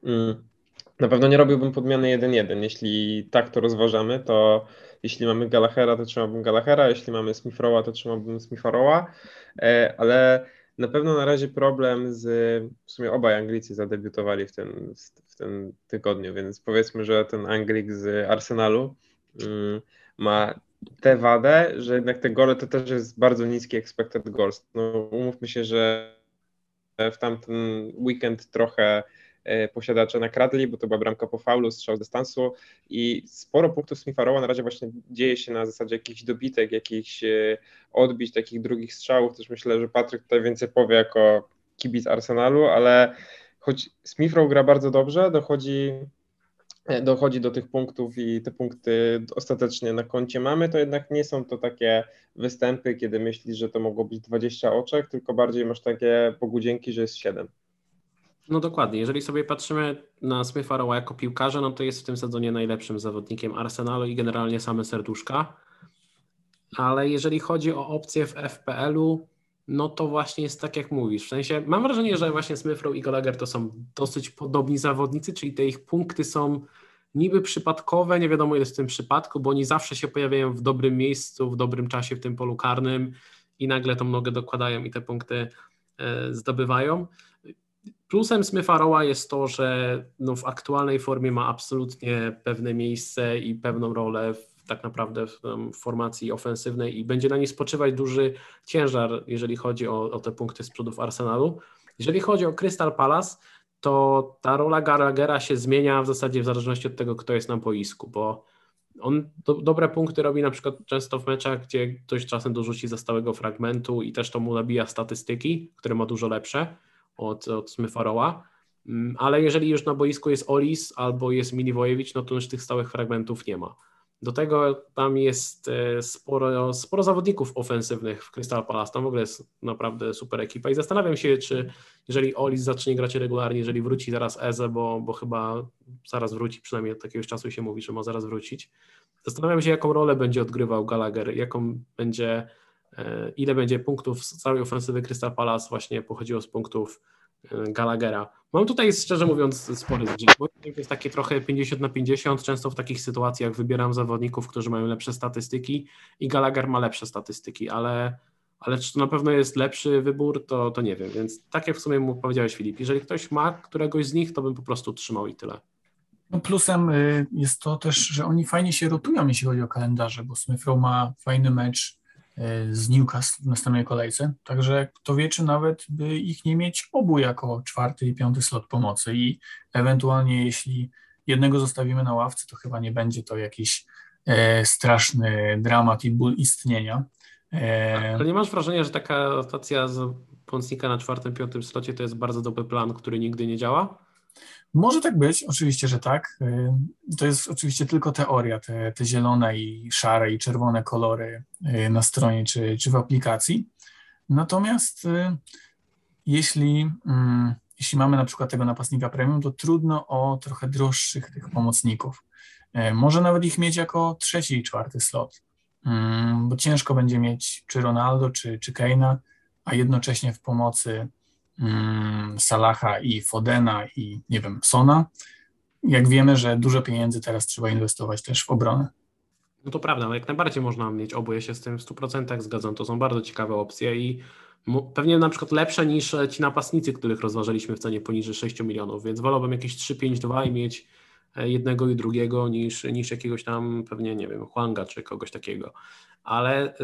Mm. Na pewno nie robiłbym podmiany 1-1. Jeśli tak to rozważamy, to jeśli mamy Galachera, to trzymałbym Galachera, jeśli mamy Smithrowa, to trzymałbym Smitharowa, e, ale na pewno na razie problem z, w sumie obaj Anglicy zadebiutowali w tym, w tym tygodniu, więc powiedzmy, że ten Anglik z Arsenalu um, ma tę wadę, że jednak te gole to też jest bardzo niski expected goals. No, umówmy się, że w tamten weekend trochę E, posiadacze nakradli, bo to była bramka po faulu, strzał z dystansu i sporo punktów Smitharowa na razie właśnie dzieje się na zasadzie jakichś dobitek, jakichś e, odbić, takich drugich strzałów. Też myślę, że Patryk tutaj więcej powie jako kibic Arsenalu, ale choć Smithrow gra bardzo dobrze, dochodzi e, dochodzi do tych punktów i te punkty ostatecznie na koncie mamy, to jednak nie są to takie występy, kiedy myślisz, że to mogło być 20 oczek, tylko bardziej masz takie pogudzienki, że jest 7. No dokładnie. Jeżeli sobie patrzymy na Smitha Rowa jako piłkarza, no to jest w tym sezonie najlepszym zawodnikiem Arsenalu i generalnie same serduszka. Ale jeżeli chodzi o opcje w FPL-u, no to właśnie jest tak jak mówisz. W sensie mam wrażenie, że właśnie Smith Rowe i Gallagher to są dosyć podobni zawodnicy, czyli te ich punkty są niby przypadkowe, nie wiadomo ile w tym przypadku, bo oni zawsze się pojawiają w dobrym miejscu, w dobrym czasie w tym polu karnym i nagle tą nogę dokładają i te punkty e, zdobywają. Plusem Smitha Rowa jest to, że no w aktualnej formie ma absolutnie pewne miejsce i pewną rolę w, tak naprawdę w, w, formacji ofensywnej i będzie na niej spoczywać duży ciężar, jeżeli chodzi o, o te punkty z przodu w Arsenalu. Jeżeli chodzi o Crystal Palace, to ta rola Gallaghera się zmienia w zasadzie w zależności od tego, kto jest na boisku, bo on do, dobre punkty robi na przykład często w meczach, gdzie ktoś czasem dorzuci ze stałego fragmentu i też to mu nabija statystyki, które ma dużo lepsze od, od Smyfaroła, mm, ale jeżeli już na boisku jest Olis albo jest Miliwojewicz, no to już tych stałych fragmentów nie ma. Do tego tam jest e, sporo, sporo zawodników ofensywnych w Crystal Palace. Tam w ogóle jest naprawdę super ekipa i zastanawiam się, czy jeżeli Olis zacznie grać regularnie, jeżeli wróci zaraz Eze, bo, bo chyba zaraz wróci, przynajmniej od jakiegoś czasu się mówi, że ma zaraz wrócić. Zastanawiam się, jaką rolę będzie odgrywał Gallagher, jaką będzie ile będzie punktów z całej ofensywy Crystal Palace właśnie pochodziło z punktów e, Gallaghera. Mam tutaj szczerze mówiąc spory zgrzyt, bo jest takie trochę 50 na 50, często w takich sytuacjach wybieram zawodników, którzy mają lepsze statystyki i Gallagher ma lepsze statystyki, ale, ale czy to na pewno jest lepszy wybór, to, to nie wiem, więc tak jak w sumie mu powiedziałeś Filip, jeżeli ktoś ma któregoś z nich, to bym po prostu trzymał i tyle. No plusem y, jest to też, że oni fajnie się rotują, jeśli chodzi o kalendarze, bo Smith ma fajny mecz z Newcastle w następnej kolejce. Także kto wie, czy nawet by ich nie mieć obu jako czwarty i piąty slot pomocy i ewentualnie jeśli jednego zostawimy na ławce, to chyba nie będzie to jakiś e, straszny dramat i ból istnienia. E... Ale nie masz wrażenia, że taka rotacja z pomocnika na czwartym, piątym slocie to jest bardzo dobry plan, który nigdy nie działa? Może tak być, oczywiście, że tak. Y, to jest oczywiście tylko teoria, te, te zielone i szare i czerwone kolory y, na stronie czy, czy w aplikacji. Natomiast y, jeśli, mm, jeśli mamy na przykład tego napastnika premium, to trudno o trochę droższych tych pomocników. Może nawet ich mieć jako trzeci i czwarty slot, bo ciężko będzie mieć czy Ronaldo, czy, czy Keina, a jednocześnie w pomocy Salaha i Fodena i nie wiem, Sona. Jak wiemy, że dużo pieniędzy teraz trzeba inwestować też w obronę. No to prawda, no jak najbardziej można mieć obu, ja się z tym w 100% zgadzam, to są bardzo ciekawe opcje i pewnie na przykład lepsze niż ci napastnicy, których rozważaliśmy w cenie poniżej 6 milionów, więc wolałbym jakieś 3-5-2 i mieć e, jednego i drugiego niż, niż jakiegoś tam pewnie, nie wiem, Huanga czy kogoś takiego. Ale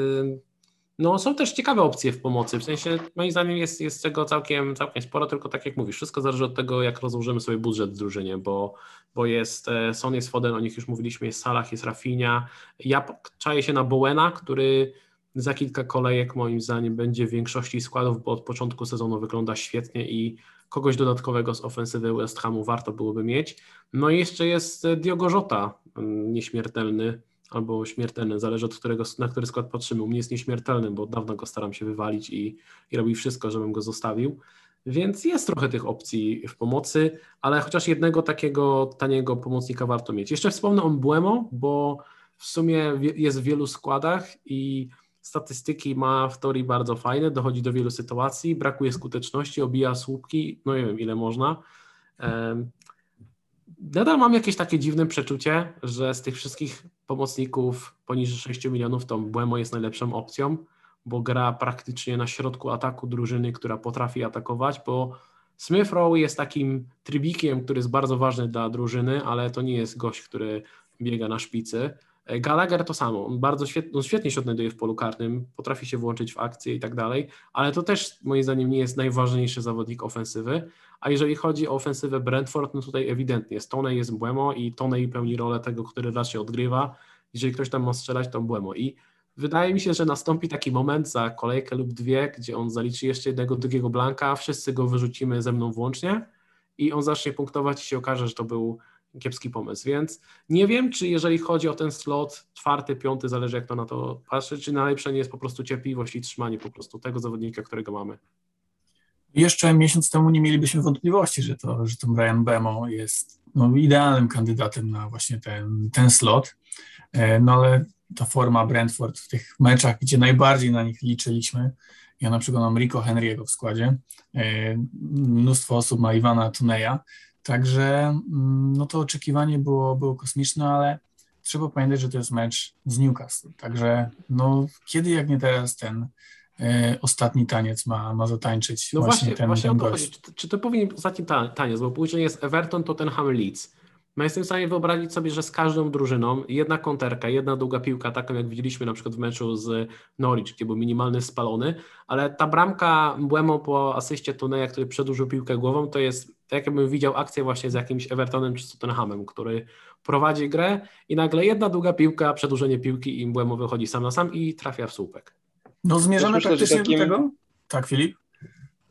no są też ciekawe opcje w pomocy, w sensie moim zdaniem jest, jest tego całkiem, całkiem sporo, tylko tak jak mówisz, wszystko zależy od tego, jak rozłożymy sobie budżet w drużynie, bo, bo jest e, Son, jest Foden, o nich już mówiliśmy, jest Salah, jest Rafinha, ja czaję się na Bowena, który za kilka kolejek moim zdaniem będzie w większości składów, bo od początku sezonu wygląda świetnie i kogoś dodatkowego z ofensywy West Hamu warto byłoby mieć. No i jeszcze jest Diogo Jota, mm, nieśmiertelny albo śmiertelny, zależy od którego, na który skład patrzymy. U mnie jest nieśmiertelny, bo od dawna go staram się wywalić i, i robi wszystko, żebym go zostawił. Więc jest trochę tych opcji w pomocy, ale chociaż jednego takiego taniego pomocnika warto mieć. Jeszcze wspomnę o Błemo, bo w sumie jest w wielu składach i statystyki ma w teorii bardzo fajne, dochodzi do wielu sytuacji, brakuje skuteczności, obija słupki, no nie wiem ile można. Nadal mam jakieś takie dziwne przeczucie, że z tych wszystkich pomocników poniżej 6 milionów to Błemo jest najlepszą opcją, bo gra praktycznie na środku ataku drużyny, która potrafi atakować, bo Smith Rowe jest takim trybikiem, który jest bardzo ważny dla drużyny, ale to nie jest gość, który biega na szpicy. E, Gallagher to samo, on bardzo świetnie, on świetnie się odnajduje w polu karnym, potrafi się włączyć w akcję i tak dalej, ale to też moim zdaniem nie jest najważniejszy zawodnik ofensywy, a jeżeli chodzi o ofensywę Brentford, no tutaj ewidentnie jest Tone jest Błemo i Tone pełni rolę tego, który raczej odgrywa, jeżeli ktoś tam ma strzelać, to Błemo. I wydaje mi się, że nastąpi taki moment za kolejkę lub dwie, gdzie on zaliczy jeszcze jednego drugiego blanka, wszyscy go wyrzucimy ze mną włącznie i on zacznie punktować i się okaże, że to był kiepski pomysł, więc nie wiem, czy jeżeli chodzi o ten slot czwarty, piąty, zależy jak to na to patrzy, czy najlepsze nie jest po prostu cierpliwość i trzymanie po prostu tego zawodnika, którego mamy. Jeszcze miesiąc temu nie mielibyśmy wątpliwości, że to, że to Brian Bemo jest no, idealnym kandydatem na właśnie ten, ten slot, e, no ale ta forma Brentford w tych meczach, gdzie najbardziej na nich liczyliśmy, ja na przykład mam Rico Henry'ego w składzie, e, mnóstwo osób ma Iwana Tuneja, Także mm, no to oczekiwanie było, było kosmiczne, ale trzeba pamiętać, że to jest mecz z Newcastle. Także no, kiedy jak nie teraz ten ostatni taniec ma, ma zatańczyć no właśnie, właśnie ten, właśnie ten chodzi. Czy, czy, to powinien być ostatni taniec, bo później jest Everton, Tottenham, Leeds. No jestem w stanie wyobrazić sobie, że z każdą drużyną jedna konterka, jedna długa piłka, taką jak widzieliśmy na przykład w meczu z Norwich, gdzie był minimalny spalony, ale ta bramka Błemo po asyście Tuneja, który przedłużył piłkę głową, to jest tak jakbym widział akcję właśnie z jakimś Evertonem czy Tottenhamem, który prowadzi grę i nagle jedna długa piłka, przedłużenie piłki i Błemo wychodzi sam na sam i trafia w słupek. No zmierzamy myślę, praktycznie takim... do tego? Tak, Filip?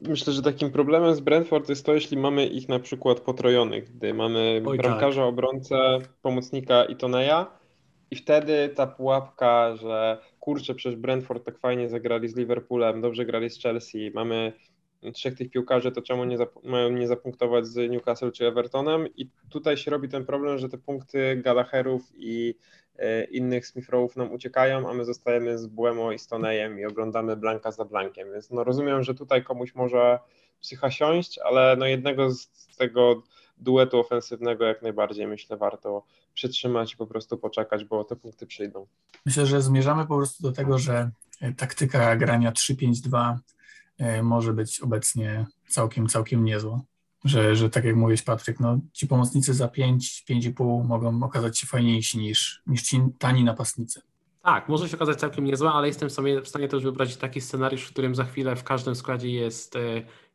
Myślę, że takim problemem z Brentford jest to, jeśli mamy ich na przykład potrojonych, gdy mamy Oj, bramkarza, tak. obrońcę, pomocnika i Toneja i wtedy ta pułapka, że kurczę, przecież Brentford tak fajnie zagrali z Liverpoolem, dobrze grali z Chelsea, mamy trzech tych piłkarzy, to czemu nie mają nie zapunktować z Newcastle czy Evertonem i tutaj się robi ten problem, że te punkty Gallagherów i e, innych Smithrow nam uciekają, a my zostajemy z Błemo i Stonejem i oglądamy Blanka za Blankiem, więc no rozumiem, że tutaj komuś może psycha siąść, ale no jednego z tego duetu ofensywnego jak najbardziej myślę warto przytrzymać i po prostu poczekać, bo te punkty przyjdą. Myślę, że zmierzamy po prostu do tego, że taktyka grania 3-5-2 E, może być obecnie całkiem, całkiem niezła. Że, że tak jak mówiłeś Patryk, no, ci pomocnicy za 5, 5,5 mogą okazać się fajniejsi niż, niż ci tani napastnicy. Tak, może się okazać całkiem niezła, ale jestem sobie w stanie też wyobrazić taki scenariusz, w którym za chwilę w każdym składzie jest e,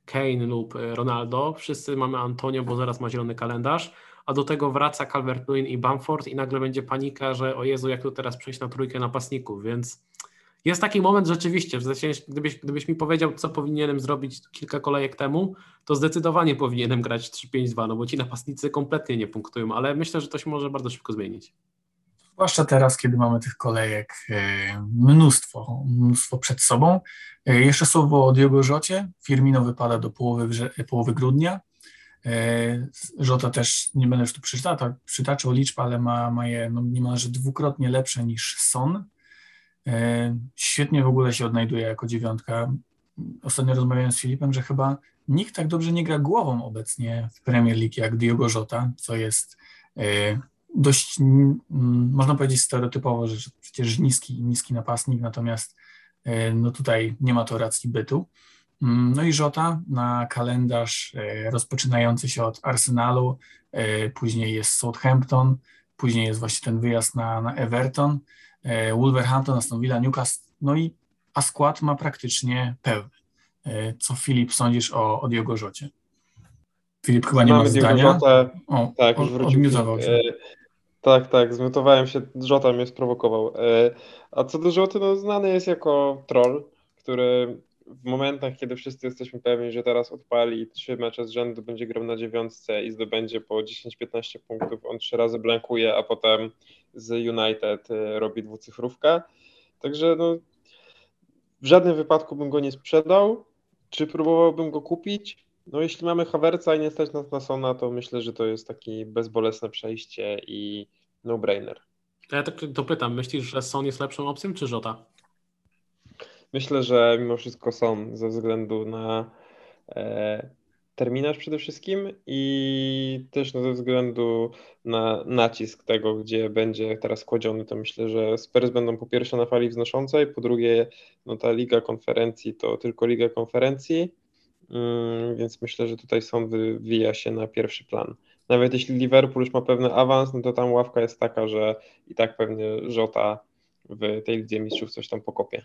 Kane lub e, Ronaldo. Wszyscy mamy Antonio, bo zaraz ma zielony kalendarz, a do tego wraca Calvert-Lewin i Bamford i nagle będzie panika, że o Jezu, jak tu teraz przejść na trójkę napastników, więc jest taki moment rzeczywiście, że gdybyś, gdybyś mi powiedział, co powinienem zrobić kilka kolejek temu, to zdecydowanie powinienem grać 3-5-2, no bo ci napastnicy kompletnie nie punktują, ale myślę, że to się może bardzo szybko zmienić. Zwłaszcza teraz, kiedy mamy tych kolejek e, mnóstwo, mnóstwo przed sobą. E, jeszcze słowo o Diogo Rzocie. Firmino wypada do połowy, połowy grudnia. Żota e, też, nie będę już tu przytaczał, przytaczał liczb, ale ma, ma je no, niemalże dwukrotnie lepsze niż Son świetnie w ogóle się odnajduje jako dziewiątka. Ostatnio rozmawiałem z Filipem, że chyba nikt tak dobrze nie gra głową obecnie w Premier League jak Diogo Jota, co jest e, dość, można powiedzieć stereotypowo, że przecież niski, niski napastnik, natomiast e, no tutaj nie ma to racji bytu. Mm, no i Jota na kalendarz rozpoczynający się od Arsenalu, później jest Southampton, później jest właśnie ten wyjazd na, na Everton, E, Wolverhampton, Aston Villa, Newcastle, no i a skład ma praktycznie pełny. E, co Filip sądzisz o, o Diogo Rzocie? Filip chyba nie Mamy ma zdania. Jota, o, tak, już wrócił. Się. Tak, tak, zmiotowałem się, Żota mnie sprowokował. E, a co do Żoty, no znany jest jako troll, który w momentach, kiedy wszyscy jesteśmy pewni, że teraz odpali trzy mecze z rzędu, będzie grał na dziewiątce i zdobędzie po 10-15 punktów, on trzy razy blankuje, a potem z United e, robi dwucyfrówkę. Także no, w żadnym wypadku bym go nie sprzedał. Czy próbowałbym go kupić? No jeśli mamy Havertza i nie stać nas na Sona, to myślę, że to jest takie bezbolesne przejście i no-brainer. Ja tak dopytam, myślisz, że Son jest lepszą opcją czy Żota? Myślę, że mimo wszystko Son ze względu na e, terminarz przede wszystkim i też no, ze względu na nacisk tego, gdzie będzie teraz kładziony, to myślę, że Spurs będą po pierwsze na fali wznoszącej, po drugie no ta Liga Konferencji to tylko Liga Konferencji, mm, więc myślę, że tutaj Son wywija się na pierwszy plan. Nawet jeśli Liverpool już ma pewny awans, no to tam ławka jest taka, że i tak pewnie Żota w tej Lidze Mistrzów coś tam pokopie.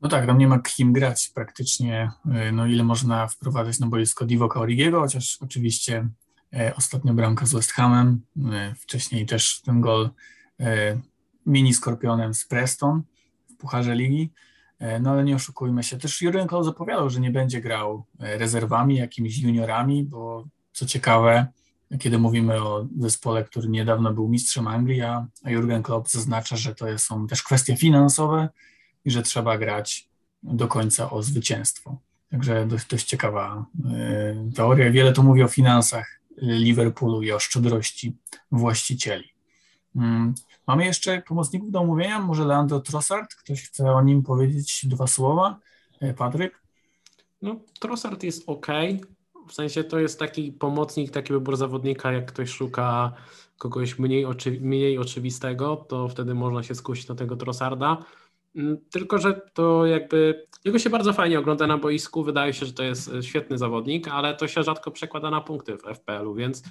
No tak, tam nie ma kim grać praktycznie, y, no ile można wprowadzać na boisko Divoka Origiego, chociaż oczywiście e, ostatnio bramka z West Hamem, e, wcześniej też ten gol e, mini Skorpionem z Preston w Pucharze Ligi, no ale nie oszukujmy się, też Jurgen Klopp zapowiadał, że nie będzie grał rezerwami, jakimiś juniorami, bo co ciekawe, kiedy mówimy o zespole, który niedawno był mistrzem Anglii, a Jurgen Klopp zaznacza, że to są też kwestie finansowe, i że trzeba grać do końca o zwycięstwo. Także dość, dość ciekawa y, teoria. Wiele tu mówi o finansach Liverpoolu i o szczodrości właścicieli. Mm, mamy jeszcze pomocników do omówienia. Może Leandro Trossard? Ktoś chce o nim powiedzieć dwa słowa? Y, Patryk? No, Trossard jest ok. W sensie to jest taki pomocnik, taki wybór zawodnika, jak ktoś szuka kogoś mniej, oczy, mniej oczywistego, to wtedy można się skusić na tego Trossarda. Mm, tylko, że to jakby jego się bardzo fajnie ogląda na boisku. Wydaje się, że to jest e, świetny zawodnik, ale to się rzadko przekłada na punkty w FPL-u, więc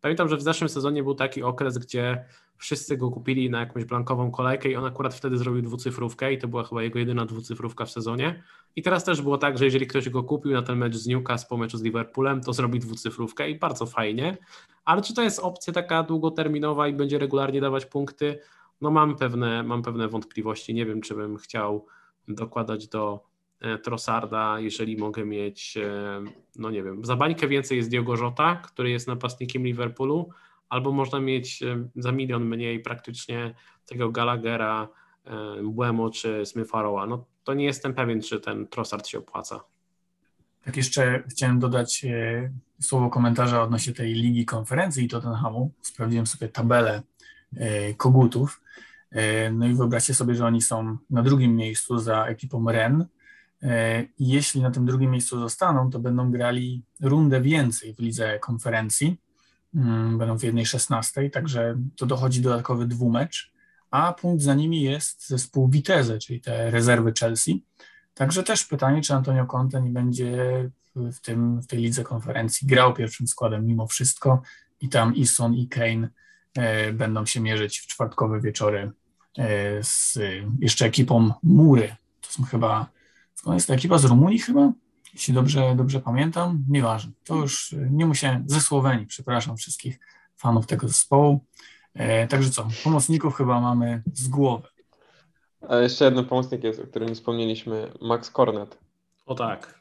pamiętam, że w zeszłym sezonie był taki okres, gdzie wszyscy go kupili na jakąś blankową kolejkę i on akurat wtedy zrobił dwucyfrówkę i to była chyba jego jedyna dwucyfrówka w sezonie. I teraz też było tak, że jeżeli ktoś go kupił na ten mecz z Newcastle po meczu z Liverpoolem, to zrobi dwucyfrówkę i bardzo fajnie. Ale czy to jest opcja taka długoterminowa i będzie regularnie dawać punkty? No mam pewne, mam pewne wątpliwości. Nie wiem, czy bym chciał dokładać do e, Trossarda, jeżeli mogę mieć, e, no nie wiem, za bańkę więcej jest Diogo Jota, który jest napastnikiem Liverpoolu, albo można mieć e, za milion mniej praktycznie tego Gallaghera, Buemo czy Smith No to nie jestem pewien, czy ten Trossard się opłaca. Tak jeszcze chciałem dodać słowo komentarza odnośnie tej ligi konferencji i Tottenhamu. Sprawdziłem sobie tabelę kogutów E, no i wyobraźcie sobie, że oni są na drugim miejscu za ekipą Ren. E, I jeśli na tym drugim miejscu zostaną, to będą grali rundę więcej w lidze konferencji. Mm, będą w jednej szesnastej, także to dochodzi dodatkowy dwumecz, a punkt za nimi jest zespół Vitesse, czyli te rezerwy Chelsea. Także też pytanie, czy Antonio Conte nie będzie w, tym, w tej lidze konferencji grał pierwszym składem mimo wszystko i tam Ison i Kane E, będą się mierzyć w czwartkowe wieczory e, z jeszcze ekipą Mury. To są chyba, skąd jest ta ekipa z Rumunii chyba? Jeśli dobrze, dobrze pamiętam, nieważne. To już nie musiałem, ze Słowenii, przepraszam wszystkich fanów tego zespołu. E, także co, pomocników chyba mamy z głowy. A jeszcze jeden pomocnik jest, o którym nie wspomnieliśmy, Max Cornet. O tak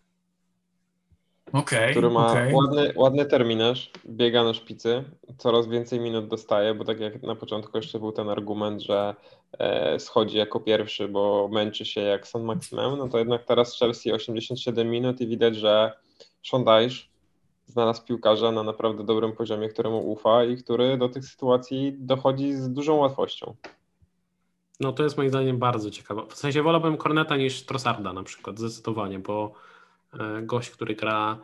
okay, który ma okay. ładny, ładny terminarz, biega na szpicy, coraz więcej minut dostaje, bo tak jak na początku jeszcze był ten argument, że e, schodzi jako pierwszy, bo męczy się jak San Maximem, no to jednak teraz Chelsea 87 minut i widać, że Dyche znalazł piłkarza na naprawdę dobrym poziomie, któremu ufa i który do tych sytuacji dochodzi z dużą łatwością. No to jest moim zdaniem bardzo ciekawe. W sensie wolałbym Corneta niż Trossarda na przykład, zdecydowanie, bo gość, który gra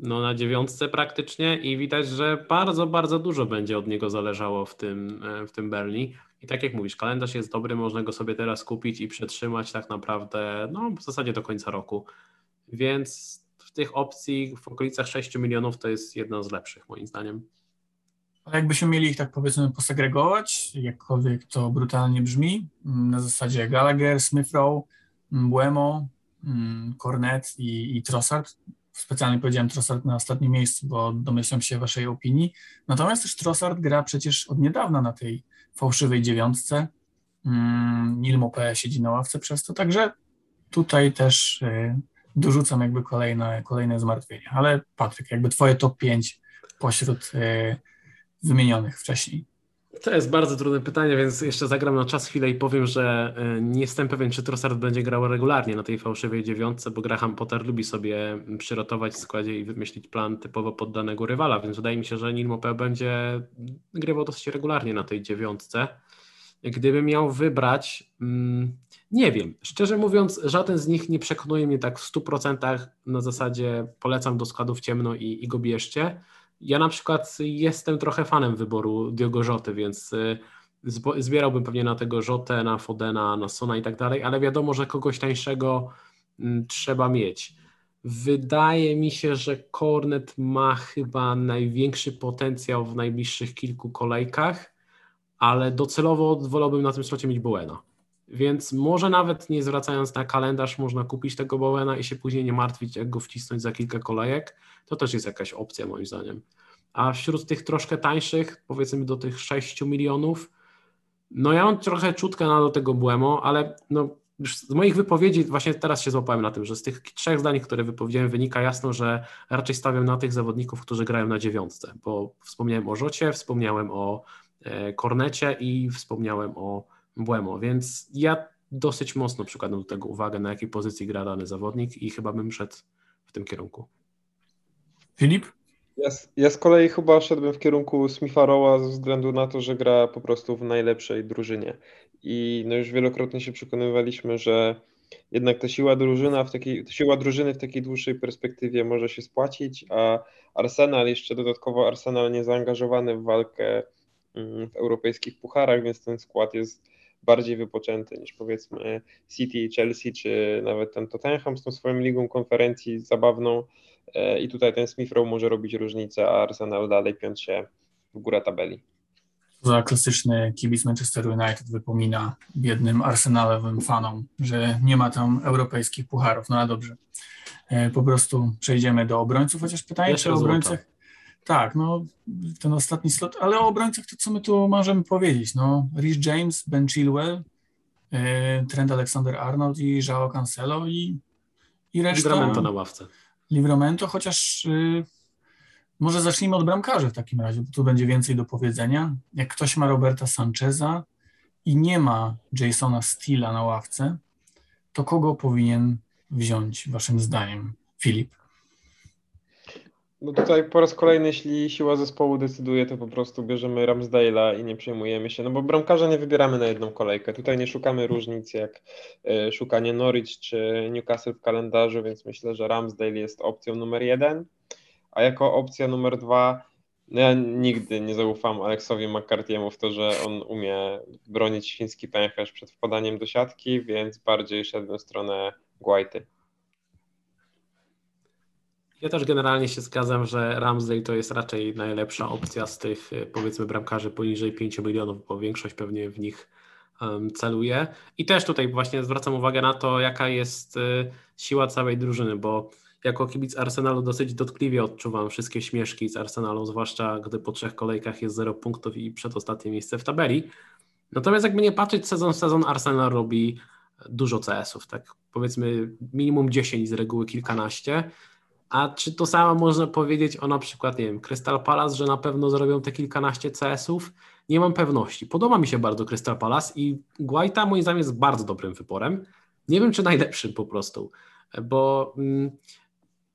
no, na dziewiątce praktycznie i widać, że bardzo, bardzo dużo będzie od niego zależało w tym, e, w tym Berli. I tak jak mówisz, kalendarz jest dobry, można go sobie teraz kupić i przetrzymać tak naprawdę no, w zasadzie do końca roku. Więc w tych opcji w okolicach 6 milionów to jest jedna z lepszych moim zdaniem. Ale jakbyśmy mieli ich tak powiedzmy posegregować, jakkolwiek to brutalnie brzmi, na zasadzie Gallagher, Smith Rowe, Buemo, Cornet i, i Trossard specjalnie powiedziałem Trossard na ostatnim miejscu, bo domyślam się waszej opinii. Natomiast też Trossard gra przecież od niedawna na tej fałszywej dziewiątce. Mm, Nil Mopé siedzi na ławce przez to, także tutaj też y, dorzucam jakby kolejne, kolejne zmartwienia. Ale Patryk, jakby twoje top 5 pośród y, wymienionych wcześniej. To jest bardzo trudne pytanie, więc jeszcze zagram na czas chwilę i powiem, że y, nie jestem pewien, czy Trossard będzie grał regularnie na tej fałszywej dziewiątce, bo Graham Potter lubi sobie przyrotować w składzie i wymyślić plan typowo poddanego rywala, więc wydaje mi się, że Neil Mopé będzie grywał dosyć regularnie na tej dziewiątce. Gdybym miał wybrać, mm, nie wiem, szczerze mówiąc, żaden z nich nie przekonuje mnie tak w 100% na zasadzie polecam do składów ciemno i, i go bierzcie. Ja na przykład jestem trochę fanem wyboru Diogo Rzoty, więc y, zbierałbym pewnie na tego Rzotę, na Fodena, na Sona i tak dalej, ale wiadomo, że kogoś tańszego mm, trzeba mieć. Wydaje mi się, że Kornet ma chyba największy potencjał w najbliższych kilku kolejkach, ale docelowo wolałbym na tym slocie mieć Bowena. Więc może nawet nie zwracając na kalendarz, można kupić tego Bowena i się później nie martwić, jak go wcisnąć za kilka kolejek. To też jest jakaś opcja, moim zdaniem. A wśród tych troszkę tańszych, powiedzmy do tych 6 milionów, no ja mam trochę czutkę na do tego Błemo, ale no, z moich wypowiedzi, właśnie teraz się złapałem na tym, że z tych trzech zdań, które wypowiedziałem, wynika jasno, że raczej stawiam na tych zawodników, którzy grają na dziewiątce, bo wspomniałem o Rzocie, wspomniałem o e, Kornecie i wspomniałem o Błemo, więc ja dosyć mocno przykładam do tego uwagę, na jakiej pozycji gra dany zawodnik i chyba bym szedł w tym kierunku. Filip? Ja, ja z kolei chyba szedłbym w kierunku Smitha Rowa ze względu na to, że gra po prostu w najlepszej drużynie. I no już wielokrotnie się przekonywaliśmy, że jednak ta siła, drużyna w takiej, siła drużyny w takiej dłuższej perspektywie może się spłacić, a Arsenal, jeszcze dodatkowo Arsenal nie zaangażowany w walkę mm, w europejskich pucharach, więc ten skład jest bardziej wypoczęty niż powiedzmy City, Chelsea, czy nawet ten Tottenham z tą swoją ligą konferencji zabawną e, i tutaj ten Smith Rowe może robić różnicę, a Arsenal dalej piąć się w górę tabeli. Za klasyczny kibic Manchester United wypomina biednym arsenalowym fanom, że nie ma tam europejskich pucharów. No ale dobrze. E, po prostu przejdziemy do obrońców, chociaż pytanie, czy o obrońcach tak, no ten ostatni slot, ale o obrońcach to co my tu możemy powiedzieć? No, Rich James, Ben Chilwell, e, Trent Alexander-Arnold i Joao Cancelo i, i reszta. Livramento na ławce. Livramento, chociaż y, może zacznijmy od bramkarzy w takim razie, bo tu będzie więcej do powiedzenia. Jak ktoś ma Roberta Sancheza i nie ma Jasona Steela na ławce, to kogo powinien wziąć waszym zdaniem, Filip? No tutaj po raz kolejny, jeśli siła zespołu decyduje, to po prostu bierzemy Ramsdale'a i nie przejmujemy się, no bo bramkarza nie wybieramy na jedną kolejkę. Tutaj nie szukamy różnic jak e, szukanie Norwich czy Newcastle w kalendarzu, więc myślę, że Ramsdale jest opcją numer jeden, a jako opcja numer dwa no ja nigdy nie zaufam Aleksowi McCarthy'emu w to, że on umie bronić świński pęcherz przed wpadaniem do siatki, więc bardziej szedłem w stronę Guaity. Ja też generalnie się zgadzam, że Ramsdale to jest raczej najlepsza opcja z tych e, powiedzmy bramkarzy poniżej 5 milionów, bo większość pewnie w nich um, celuje. I też tutaj właśnie zwracam uwagę na to, jaka jest y, siła całej drużyny, bo jako kibic Arsenalu dosyć dotkliwie odczuwam wszystkie śmieszki z Arsenalu, zwłaszcza gdy po trzech kolejkach jest 0 punktów i przedostatnie miejsce w tabeli. Natomiast jakby nie patrzeć sezon sezon, Arsenal robi dużo CS-ów, tak powiedzmy minimum 10 z reguły kilkanaście. A czy to samo można powiedzieć o na przykład, nie wiem, Crystal Palace, że na pewno zrobią te kilkanaście CS-ów? Nie mam pewności. Podoba mi się bardzo Crystal Palace i Guaita moim zdaniem jest bardzo dobrym wyborem. Nie wiem, czy najlepszym po prostu, bo mm,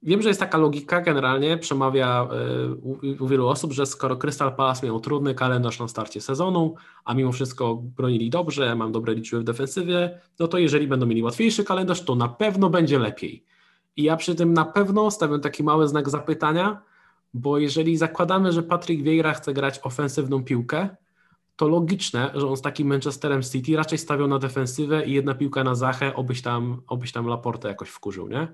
wiem, że jest taka logika generalnie, przemawia y, u, u, wielu osób, że skoro Crystal Palace miał trudny kalendarz na starcie sezonu, a mimo wszystko bronili dobrze, mam dobre liczby w defensywie, no to jeżeli będą mieli łatwiejszy kalendarz, to na pewno będzie lepiej. I ja przy tym na pewno stawiam taki mały znak zapytania, bo jeżeli zakładamy, że Patrick Vieira chce grać ofensywną piłkę, to logiczne, że on z takim Manchesterem City raczej stawiał na defensywę i jedna piłka na Zachę, obyś tam, obyś tam Laportę jakoś wkurzył, nie?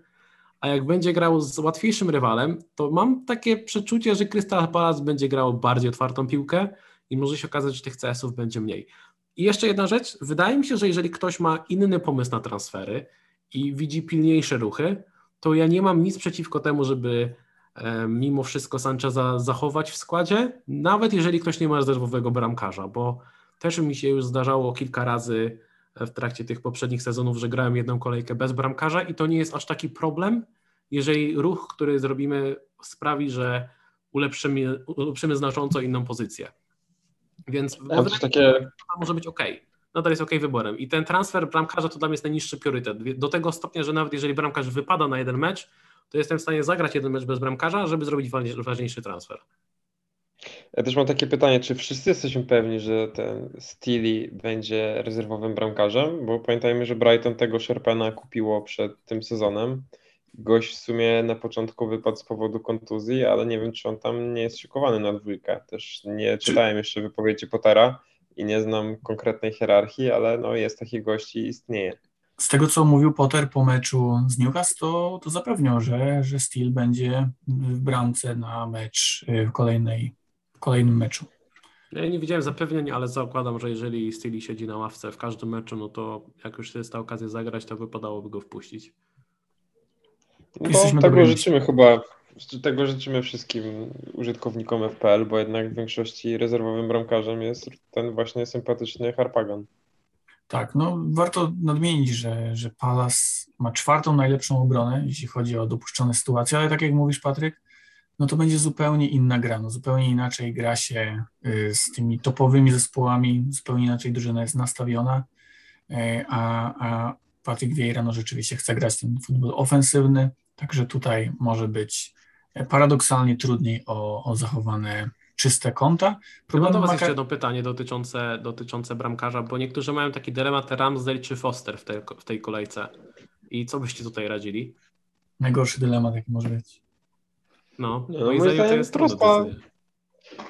A jak będzie grał z łatwiejszym rywalem, to mam takie przeczucie, że Crystal Palace będzie grał bardziej otwartą piłkę i może się okazać, że tych CS-ów będzie mniej. I jeszcze jedna rzecz, wydaje mi się, że jeżeli ktoś ma inny pomysł na transfery i widzi pilniejsze ruchy, to ja nie mam nic przeciwko temu, żeby e, mimo wszystko Sancheza zachować w składzie, nawet jeżeli ktoś nie ma rezerwowego bramkarza, bo też mi się już zdarzało kilka razy w trakcie tych poprzednich sezonów, że grałem jedną kolejkę bez bramkarza i to nie jest aż taki problem, jeżeli ruch, który zrobimy sprawi, że ulepszymy, ulepszymy znacząco inną pozycję. Więc ja takie... to może być ok. Nadal jest ok wyborem. I ten transfer bramkarza to dla mnie jest najniższy priorytet. Do tego stopnia, że nawet jeżeli bramkarz wypada na jeden mecz, to jestem w stanie zagrać jeden mecz bez bramkarza, żeby zrobić ważniejszy transfer. Ja też mam takie pytanie, czy wszyscy jesteśmy pewni, że ten Steely będzie rezerwowym bramkarzem? Bo pamiętajmy, że Brighton tego Sherpena kupiło przed tym sezonem. Gość w sumie na początku wypadł z powodu kontuzji, ale nie wiem, czy on tam nie jest szykowany na dwójkę. Też nie czytałem jeszcze wypowiedzi Pottera i nie znam konkretnej hierarchii, ale no jest taki gość i istnieje. Z tego, co mówił Potter po meczu z Newcastle, to, to zapewniał, że, że Steel będzie w bramce na mecz y, w kolejnej w kolejnym meczu. Ja nie widziałem zapewnień, ale zakładam, że jeżeli Steely siedzi na ławce w każdym meczu, no to jak już jest ta okazja zagrać, to wypadałoby go wpuścić. No, tego życzymy chyba, tego życzymy wszystkim użytkownikom FPL, bo jednak w większości rezerwowym bramkarzem jest ten właśnie sympatyczny Harpagan. Tak, no warto nadmienić, że, że Palace ma czwartą najlepszą obronę, jeśli chodzi o dopuszczone sytuacje, ale tak jak mówisz Patryk, no to będzie zupełnie inna gra, no zupełnie inaczej gra się y, z tymi topowymi zespołami, zupełnie inaczej drużyna jest nastawiona, y, a, a Patryk Vieira no rzeczywiście chce grać ten futbol ofensywny, także tutaj może być paradoksalnie trudniej o, o zachowane czyste konta. Problem do Was jeszcze jedno pytanie dotyczące, dotyczące bramkarza, bo niektórzy mają taki dylemat Ramsdale czy Foster w tej, w tej kolejce. I co byście tutaj radzili? Najgorszy dylemat, jaki może być. No, no moim zdaniem to jest prosta.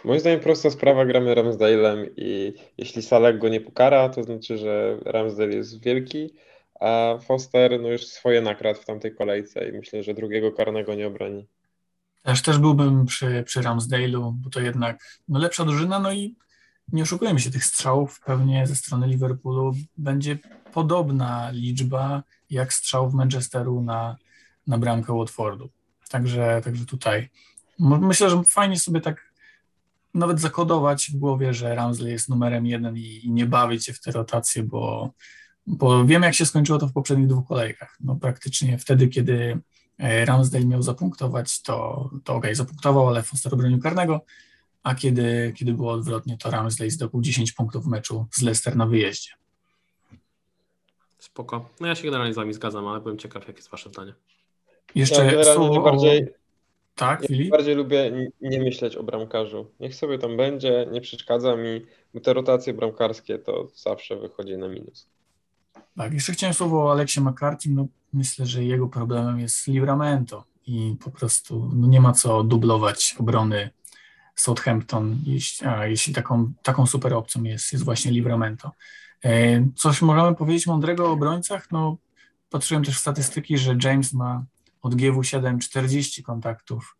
Moim zdaniem prosta sprawa, gramy Ramsdale'em i jeśli Salek go nie pokara, to znaczy, że Ramsdale jest wielki, a Foster no już swoje nakradł w tamtej kolejce i myślę, że drugiego karnego nie obroni. Też, też byłbym przy, przy Ramsdale'u, bo to jednak no lepsza drużyna, no i nie oszukujemy się, tych strzałów pewnie ze strony Liverpoolu będzie podobna liczba jak strzałów Manchesteru na, na bramkę Watfordu. Także, także tutaj myślę, że fajnie sobie tak nawet zakodować w głowie, że Ramsey jest numerem jeden i, i, nie bawić się w te rotacje, bo, bo wiem, jak się skończyło to w poprzednich dwóch kolejkach. No, praktycznie wtedy, kiedy Ramsdale miał zapunktować, to, to ok, zapunktował, ale Foster obronił karnego, a kiedy, kiedy było odwrotnie, to Ramsdale zdobył 10 punktów w meczu z Leicester na wyjeździe. Spoko. No ja się generalnie z wami zgadzam, ale byłem ciekaw, jakie jest wasze zdanie. Jeszcze ja słowo bardziej, Tak, ja bardziej lubię nie myśleć o bramkarzu. Niech sobie tam będzie, nie przeszkadza mi, bo te rotacje bramkarskie to zawsze wychodzi na minus. Tak, jeszcze chciałem słowo o Aleksie McCarthy. No, myślę, że jego problemem jest Livramento i po prostu no, nie ma co dublować obrony Southampton, jeśli, a, jeśli taką, taką super opcją jest, jest właśnie Livramento. E, coś możemy powiedzieć mądrego o obrońcach? No, patrzyłem też w statystyki, że James ma od GW7 40 kontaktów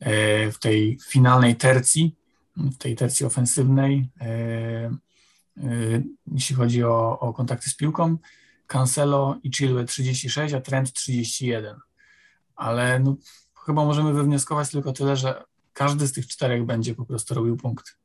e, w tej finalnej tercji, w tej tercji ofensywnej, e, jeśli chodzi o, o kontakty z piłką. Cancelo i Chilwell 36, a Trent 31. Ale no, chyba możemy wywnioskować tylko tyle, że każdy z tych czterech będzie po prostu robił punkt.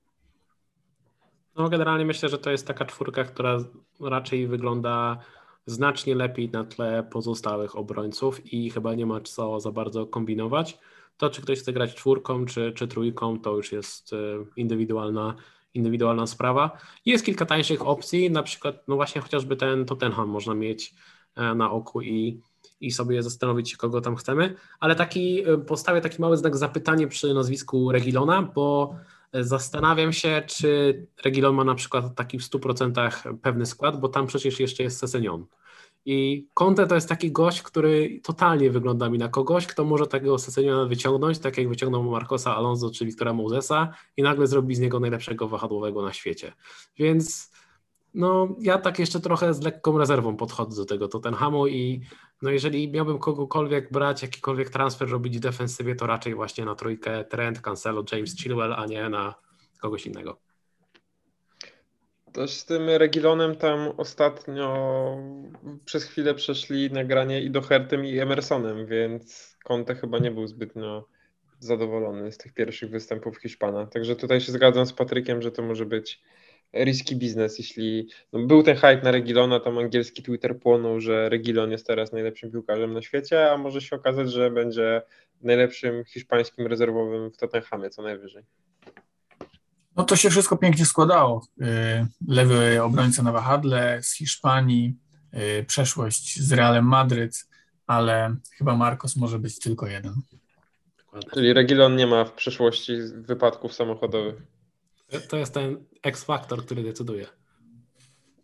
No generalnie myślę, że to jest taka czwórka, która raczej wygląda znacznie lepiej na tle pozostałych obrońców i chyba nie ma co za bardzo kombinować. To, czy ktoś chce grać czwórką czy, czy trójką, to już jest e, indywidualna, indywidualna sprawa. Jest kilka tańszych opcji, na przykład, no właśnie chociażby ten Tottenham można mieć e, na oku i, i sobie zastanowić kogo tam chcemy, ale taki, e, postawię taki mały znak zapytania przy nazwisku Regilona, bo Zastanawiam się, czy Regilon ma na przykład taki w 100% pewny skład, bo tam przecież jeszcze jest Sesenion. I Conte to jest taki gość, który totalnie wygląda mi na kogoś, kto może takiego Seseniona wyciągnąć, tak jak wyciągnął Marcosa Alonso czy Wiktora Mozesa i nagle zrobi z niego najlepszego wahadłowego na świecie. Więc no, ja tak jeszcze trochę z lekką rezerwą podchodzę do tego Tottenhamu i no jeżeli miałbym kogokolwiek brać, jakikolwiek transfer robić w defensywie, to raczej właśnie na trójkę Trent, Cancelo, James Chilwell, a nie na kogoś innego. Też z tym Regilonem tam ostatnio przez chwilę przeszli nagranie i Dohertem i Emersonem, więc Conte chyba nie był zbytnio zadowolony z tych pierwszych występów Hiszpana. Także tutaj się zgadzam z Patrykiem, że to może być riski biznes, jeśli no, był ten hype na Regilona, tam angielski Twitter płonął, że Regilon jest teraz najlepszym piłkarzem na świecie, a może się okazać, że będzie najlepszym hiszpańskim rezerwowym w Tottenhamie co najwyżej. No to się wszystko pięknie składało. Y, lewy obrońca na wahadle z Hiszpanii, y, przeszłość z Realem Madryt, ale chyba Marcos może być tylko jeden. Czyli Regilon nie ma w przeszłości wypadków samochodowych. To jest ten X-faktor, który decyduje.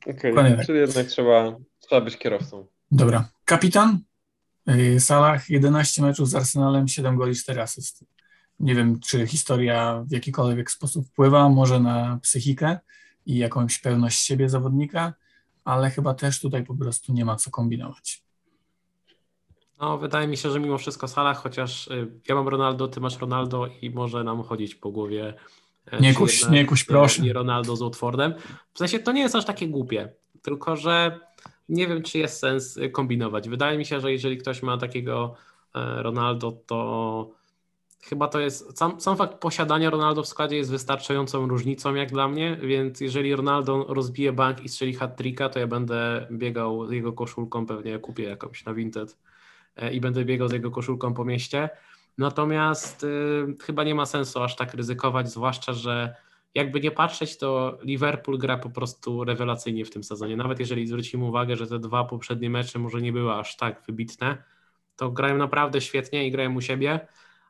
Okej, tak. czyli jednak trzeba, trzeba być kierowcą. Dobra. Kapitan y, Salah, 11 meczów z Arsenalem, 7 goli, 4 asysty. Nie wiem, czy historia w jakikolwiek sposób wpływa, może na psychikę i jakąś pewność siebie zawodnika, ale chyba też tutaj po prostu nie ma co kombinować. No, wydaje mi się, że mimo wszystko Salah, chociaż y, ja mam Ronaldo, ty masz Ronaldo i może nam chodzić po głowie. e, Nie kuś, jednak, nie kuś, e, proszę. I Ronaldo z Watfordem. W sensie to nie jest aż takie głupie, tylko że nie wiem, czy jest sens y, kombinować. Wydaje mi się, że jeżeli ktoś ma takiego e, Ronaldo, to chyba to jest. Sam, sam fakt posiadania Ronaldo w składzie jest wystarczającą różnicą, jak dla mnie. Więc jeżeli Ronaldo rozbije bank i strzeli hat-tricka, to ja będę biegał z jego koszulką, pewnie kupię jakąś na Vinted e, i będę biegał z jego koszulką po mieście. Natomiast y, chyba nie ma sensu aż tak ryzykować, zwłaszcza, że jakby nie patrzeć, to Liverpool gra po prostu rewelacyjnie w tym sezonie. Nawet jeżeli zwrócimy uwagę, że te dwa poprzednie mecze może nie były aż tak wybitne, to grają naprawdę świetnie i grają u siebie.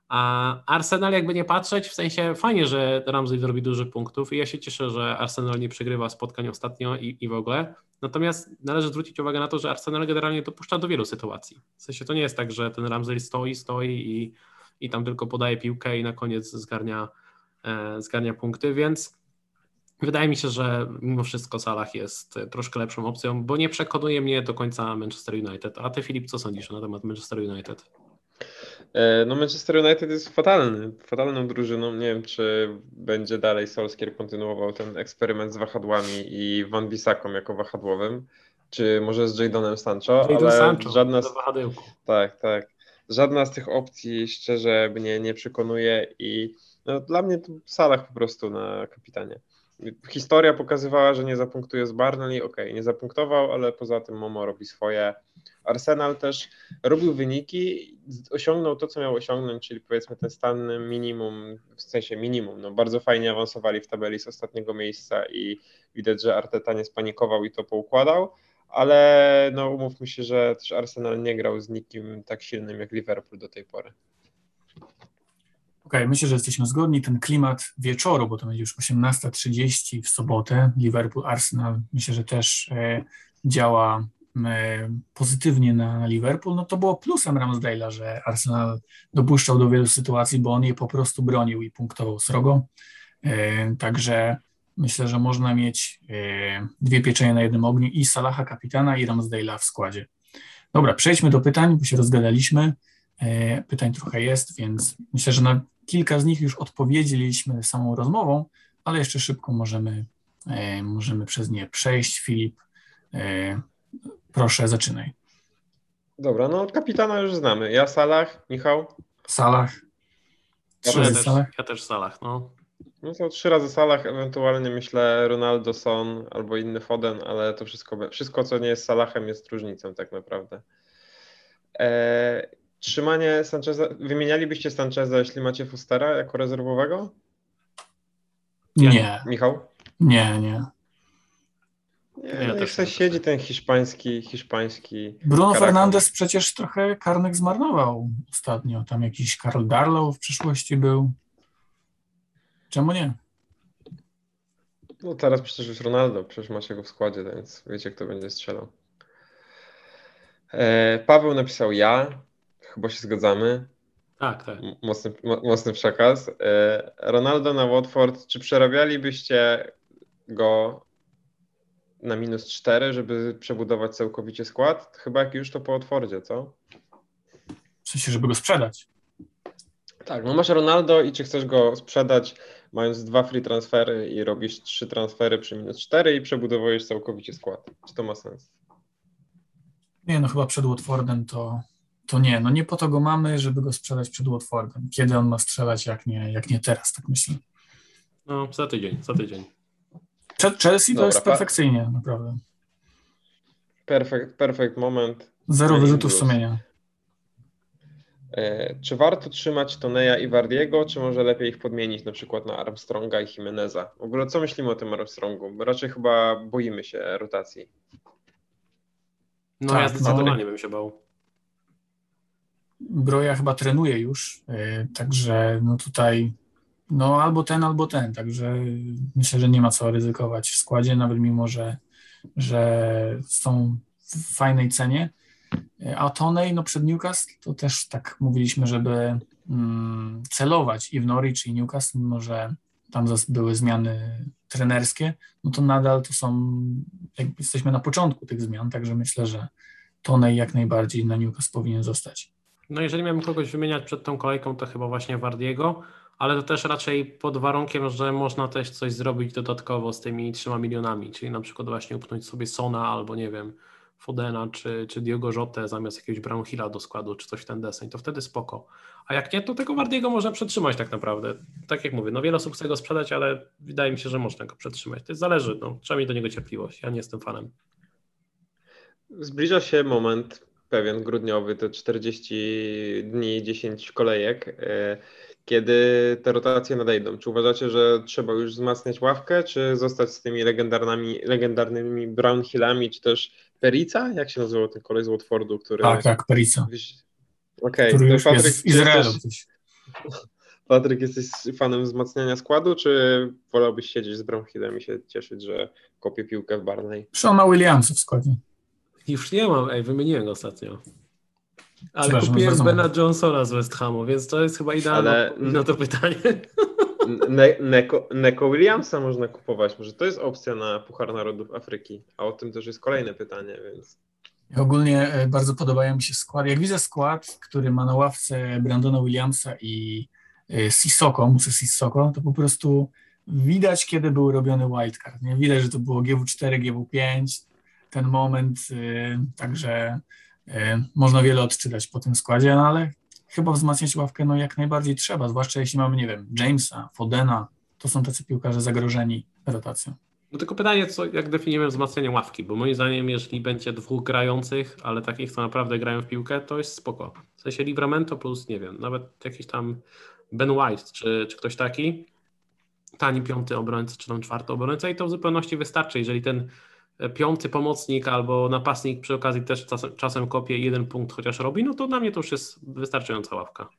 A Arsenal jakby nie patrzeć, w sensie fajnie, że Ramsey zrobi dużo punktów i ja się cieszę, że Arsenal nie przegrywa spotkań ostatnio i, i w ogóle. Natomiast należy zwrócić uwagę na to, że Arsenal generalnie dopuszcza do wielu sytuacji. W sensie to nie jest tak, że ten Ramsey stoi, stoi i, i tam tylko podaje piłkę i na koniec zgarnia, e, zgarnia punkty, więc wydaje mi się, że mimo wszystko Salah jest troszkę lepszą opcją, bo nie przekonuje mnie do końca Manchester United. A ty Filip, co sądzisz na temat Manchester United? E, No Manchester United jest fatalny, fatalną drużyną. Nie wiem, czy będzie dalej Solskjaer kontynuował ten eksperyment z wahadłami i Van Bissaką jako wahadłowym, czy może z Jadonem Sancho, Jadon ale Sancho, żadna z, tak, tak. Żadna z tych opcji szczerze mnie nie przekonuje i no, dla mnie to Salah po prostu na kapitanie. Historia pokazywała, że nie zapunktuje z Barnley, okej, nie zapunktował, ale poza tym Momo robi swoje. Arsenal też robił wyniki, osiągnął to, co miał osiągnąć, czyli powiedzmy ten stan minimum, w sensie minimum, no bardzo fajnie awansowali w tabeli z ostatniego miejsca i widać, że Arteta nie spanikował i to poukładał, ale no umówmy się, że też Arsenal nie grał z nikim tak silnym jak Liverpool do tej pory. Okej, myślę, że jesteśmy zgodni. Ten klimat wieczoru, bo to będzie już 18.30 w sobotę, Liverpool, Arsenal, myślę, że też e, działa pozytywnie na Liverpool. No to było plusem Ramsdale'a, że Arsenal dopuszczał do wielu sytuacji, bo on je po prostu bronił i punktował srogo. E, także myślę, że można mieć e, dwie pieczenie na jednym ogniu i Salaha kapitana i Ramsdale'a w składzie. Dobra, przejdźmy do pytań, bo się rozgadaliśmy. E, Pytań trochę jest, więc myślę, że na kilka z nich już odpowiedzieliśmy samą rozmową, ale jeszcze szybko możemy, e, możemy przez nie przejść. Filip, e, proszę, zaczynaj. Dobra, no kapitana już znamy. Ja Salah, Michał. Salah. Trzy Ja razy też, Salah. ja też Salah, no. No to trzy razy Salah, ewentualnie myślę Ronaldo, Son albo inny Foden, ale to wszystko, wszystko co nie jest Salahem jest różnicą tak naprawdę. E, trzymanie Sancheza, wymienialibyście Sancheza, jeśli macie Fustera jako rezerwowego? Nie, Michał? nie, nie. Nie, Ja też niech se siedzi ten hiszpański, hiszpański Bruno Caracas. Fernandes przecież trochę karnek zmarnował ostatnio. Tam jakiś Karl Darlow w przyszłości był. Czemu nie? No teraz przecież już Ronaldo, przecież macie go w składzie, więc wiecie kto będzie strzelał. E, Paweł napisał ja, chyba się zgadzamy. Tak, tak. Mocny, mo- mocny przekaz. E, Ronaldo na Watford, czy przerabialibyście go na minus 4, żeby przebudować całkowicie skład? Chyba jak już to po Watfordzie, co? W sensie, żeby go sprzedać. Tak, no masz Ronaldo i czy chcesz go sprzedać mając dwa free transfery i robisz trzy transfery przy minus cztery i przebudowujesz całkowicie skład. Czy to ma sens? Nie, no chyba przed Watfordem to, to nie. No nie po to go mamy, żeby go sprzedać przed Watfordem. Kiedy on ma strzelać, jak nie, jak nie teraz, tak myślę. No, za tydzień, za tydzień. Chelsea to Dobra, jest pa- perfekcyjnie, naprawdę. Perfect, perfect moment. Zero No wyrzutów plus. sumienia. E, Czy warto trzymać Toneja i Wardiego, czy może lepiej ich podmienić na przykład na Armstronga i Jimeneza? W ogóle co myślimy o tym Armstrongu? Bo raczej chyba boimy się rotacji. No Tak, ja no. zdecydowanie bym się bał. Broja chyba trenuje już, yy, także no tutaj no albo ten, albo ten, także myślę, że nie ma co ryzykować w składzie, nawet mimo, że, że są w fajnej cenie. A Tonej, no przed Newcastle to też tak mówiliśmy, żeby mm, celować i w Norwich i Newcastle, mimo że tam były zmiany trenerskie, no to nadal to są, jesteśmy na początku tych zmian, także myślę, że Tonej jak najbardziej na Newcastle powinien zostać. No jeżeli miałbym kogoś wymieniać przed tą kolejką, to chyba właśnie Wardiego, ale to też raczej pod warunkiem, że można też coś zrobić dodatkowo z tymi trzema milionami, czyli na przykład właśnie upchnąć sobie Sona albo nie wiem, Fodena czy, czy Diogo Jotę zamiast jakiegoś Brownhilla do składu, czy coś w ten deseń, to wtedy spoko. A jak nie, to tego Wardiego można przetrzymać tak naprawdę. Tak jak mówię, no wiele osób chce go sprzedać, ale wydaje mi się, że można go przetrzymać. To zależy, no, trzeba mieć do niego cierpliwość. Ja nie jestem fanem. Zbliża się moment pewien grudniowy, to 40 dni, 10 kolejek, e, kiedy te rotacje nadejdą. Czy uważacie, że trzeba już wzmacniać ławkę, czy zostać z tymi legendarnymi, legendarnymi Brownhillami, czy też Perica? Jak się nazywał ten kolej z Watfordu, który... Tak, tak, Perica, Okej, już Patryk, jest w czy Izraelu jesteś- gdzieś. [LAUGHS] Patryk, jesteś fanem wzmacniania składu, czy wolałbyś siedzieć z Brownhillem i się cieszyć, że kopie piłkę w Barney? Ma Williamsa w składzie. Już nie mam, ej, wymieniłem go ostatnio. Ale kupiłem. Bena Johnsona z West Hamu, więc to jest chyba idealne Ale- na to pytanie. Ne- Neko, Neko Williamsa można kupować. Może to jest opcja na Puchar Narodów Afryki. A o tym też jest kolejne pytanie, więc. Ogólnie e, bardzo podobają mi się skład. Jak widzę skład, który ma na ławce Brandona Williamsa i e, Sissoko, muszę Sissoko, to po prostu widać, kiedy był robiony wildcard. Nie? Widać, że to było GW4, GW5, ten moment, e, także można wiele odczytać po tym składzie, no ale chyba wzmacniać ławkę no jak najbardziej trzeba, zwłaszcza jeśli mamy, nie wiem, Jamesa, Fodena, to są tacy piłkarze zagrożeni rotacją. No tylko pytanie, co, jak definiujemy wzmacnianie ławki, bo moim zdaniem, jeżeli będzie dwóch grających, ale takich, co naprawdę grają w piłkę, to jest spoko. W sensie Livramento plus, nie wiem, nawet jakiś tam Ben White, czy, czy ktoś taki, tani piąty obrońca, czy tam czwarty obrońca i to w zupełności wystarczy, jeżeli ten e, piąty pomocnik albo napastnik przy okazji też czasem, czasem kopie jeden punkt chociaż robi, no to dla mnie to już jest wystarczająca ławka.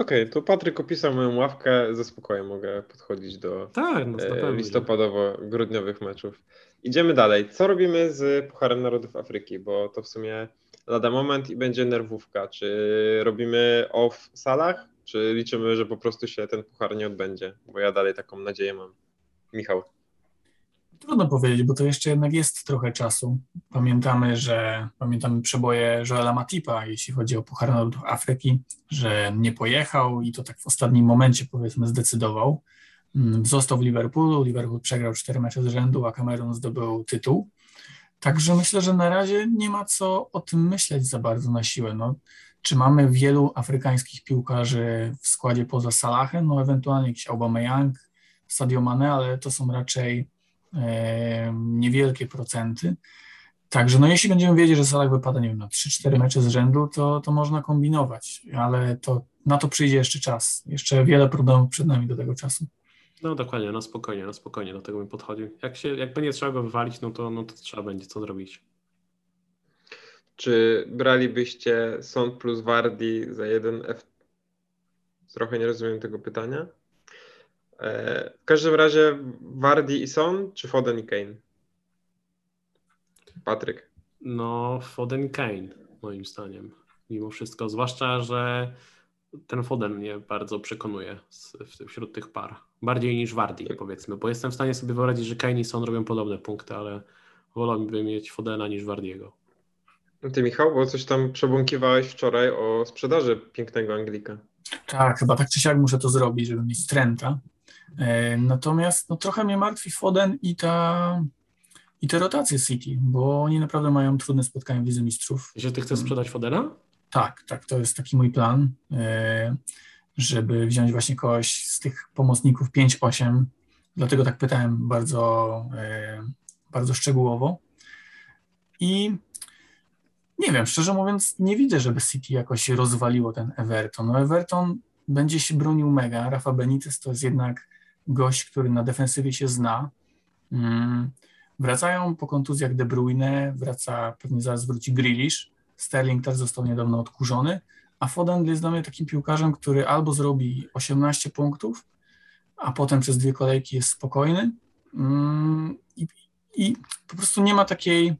Okej, to Patryk opisał moją ławkę. Ze spokojem mogę podchodzić do Tak, no e, listopadowo-grudniowych meczów. Idziemy dalej. Co robimy z Pucharem Narodów Afryki? Bo to w sumie lada moment i będzie nerwówka. Czy robimy off salach, czy liczymy, że po prostu się ten puchar nie odbędzie? Bo ja dalej taką nadzieję mam. Michał. Trudno powiedzieć, bo to jeszcze jednak jest trochę czasu. Pamiętamy, że pamiętamy przeboje Joela Matipa, jeśli chodzi o Puchar Narodów Afryki, że nie pojechał i to tak w ostatnim momencie powiedzmy zdecydował. Mm, Został w Liverpoolu, Liverpool przegrał cztery mecze z rzędu, a Cameron zdobył tytuł. Także myślę, że na razie nie ma co o tym myśleć za bardzo na siłę. No, czy mamy wielu afrykańskich piłkarzy w składzie poza Salahem? No ewentualnie jakiś Aubameyang, Sadio Mane, ale to są raczej niewielkie procenty. Także no jeśli będziemy wiedzieć, że Salah wypada, nie wiem, na 3-4 mecze z rzędu, to, to można kombinować, ale to, na to przyjdzie jeszcze czas. Jeszcze wiele problemów przed nami do tego czasu. No dokładnie, no spokojnie, no spokojnie do tego bym podchodził. Jak, się, jak będzie trzeba go wywalić, no to, no to trzeba będzie co zrobić. Czy bralibyście Sąd plus Wardi za jeden F? Trochę nie rozumiem tego pytania. E, W każdym razie Wardi i Son, czy Foden i Kane? Patryk. No Foden i Kane, moim zdaniem, mimo wszystko. Zwłaszcza, że ten Foden mnie bardzo przekonuje wśród tych par. Bardziej niż Wardi, powiedzmy, bo jestem w stanie sobie wyobrazić, że Kane i Son robią podobne punkty, ale wolałbym mieć Fodena niż Wardiego. Ty Michał, bo coś tam przebąkiwałeś wczoraj o sprzedaży pięknego Anglika. Tak, chyba tak czy siak muszę to zrobić, żeby mieć Trenta, Natomiast no, trochę mnie martwi Foden i ta i te rotacje City, bo oni naprawdę mają trudne spotkania w Lidze Mistrzów. Że ty chcesz sprzedać Fodena? Tak, tak, to jest taki mój plan, e, żeby wziąć właśnie kogoś z tych pomocników 5-8. Dlatego tak pytałem bardzo, e, bardzo szczegółowo. I nie wiem, szczerze mówiąc, nie widzę, żeby City jakoś rozwaliło ten Everton. No Everton będzie się bronił mega. Rafa Benitez to jest jednak gość, który na defensywie się zna. Mm, Wracają po kontuzjach De Bruyne, wraca, pewnie zaraz wróci Grealish. Sterling też został niedawno odkurzony, a Foden jest dla mnie takim piłkarzem, który albo zrobi 18 punktów, a potem przez dwie kolejki jest spokojny mm, i, i po prostu nie ma takiej,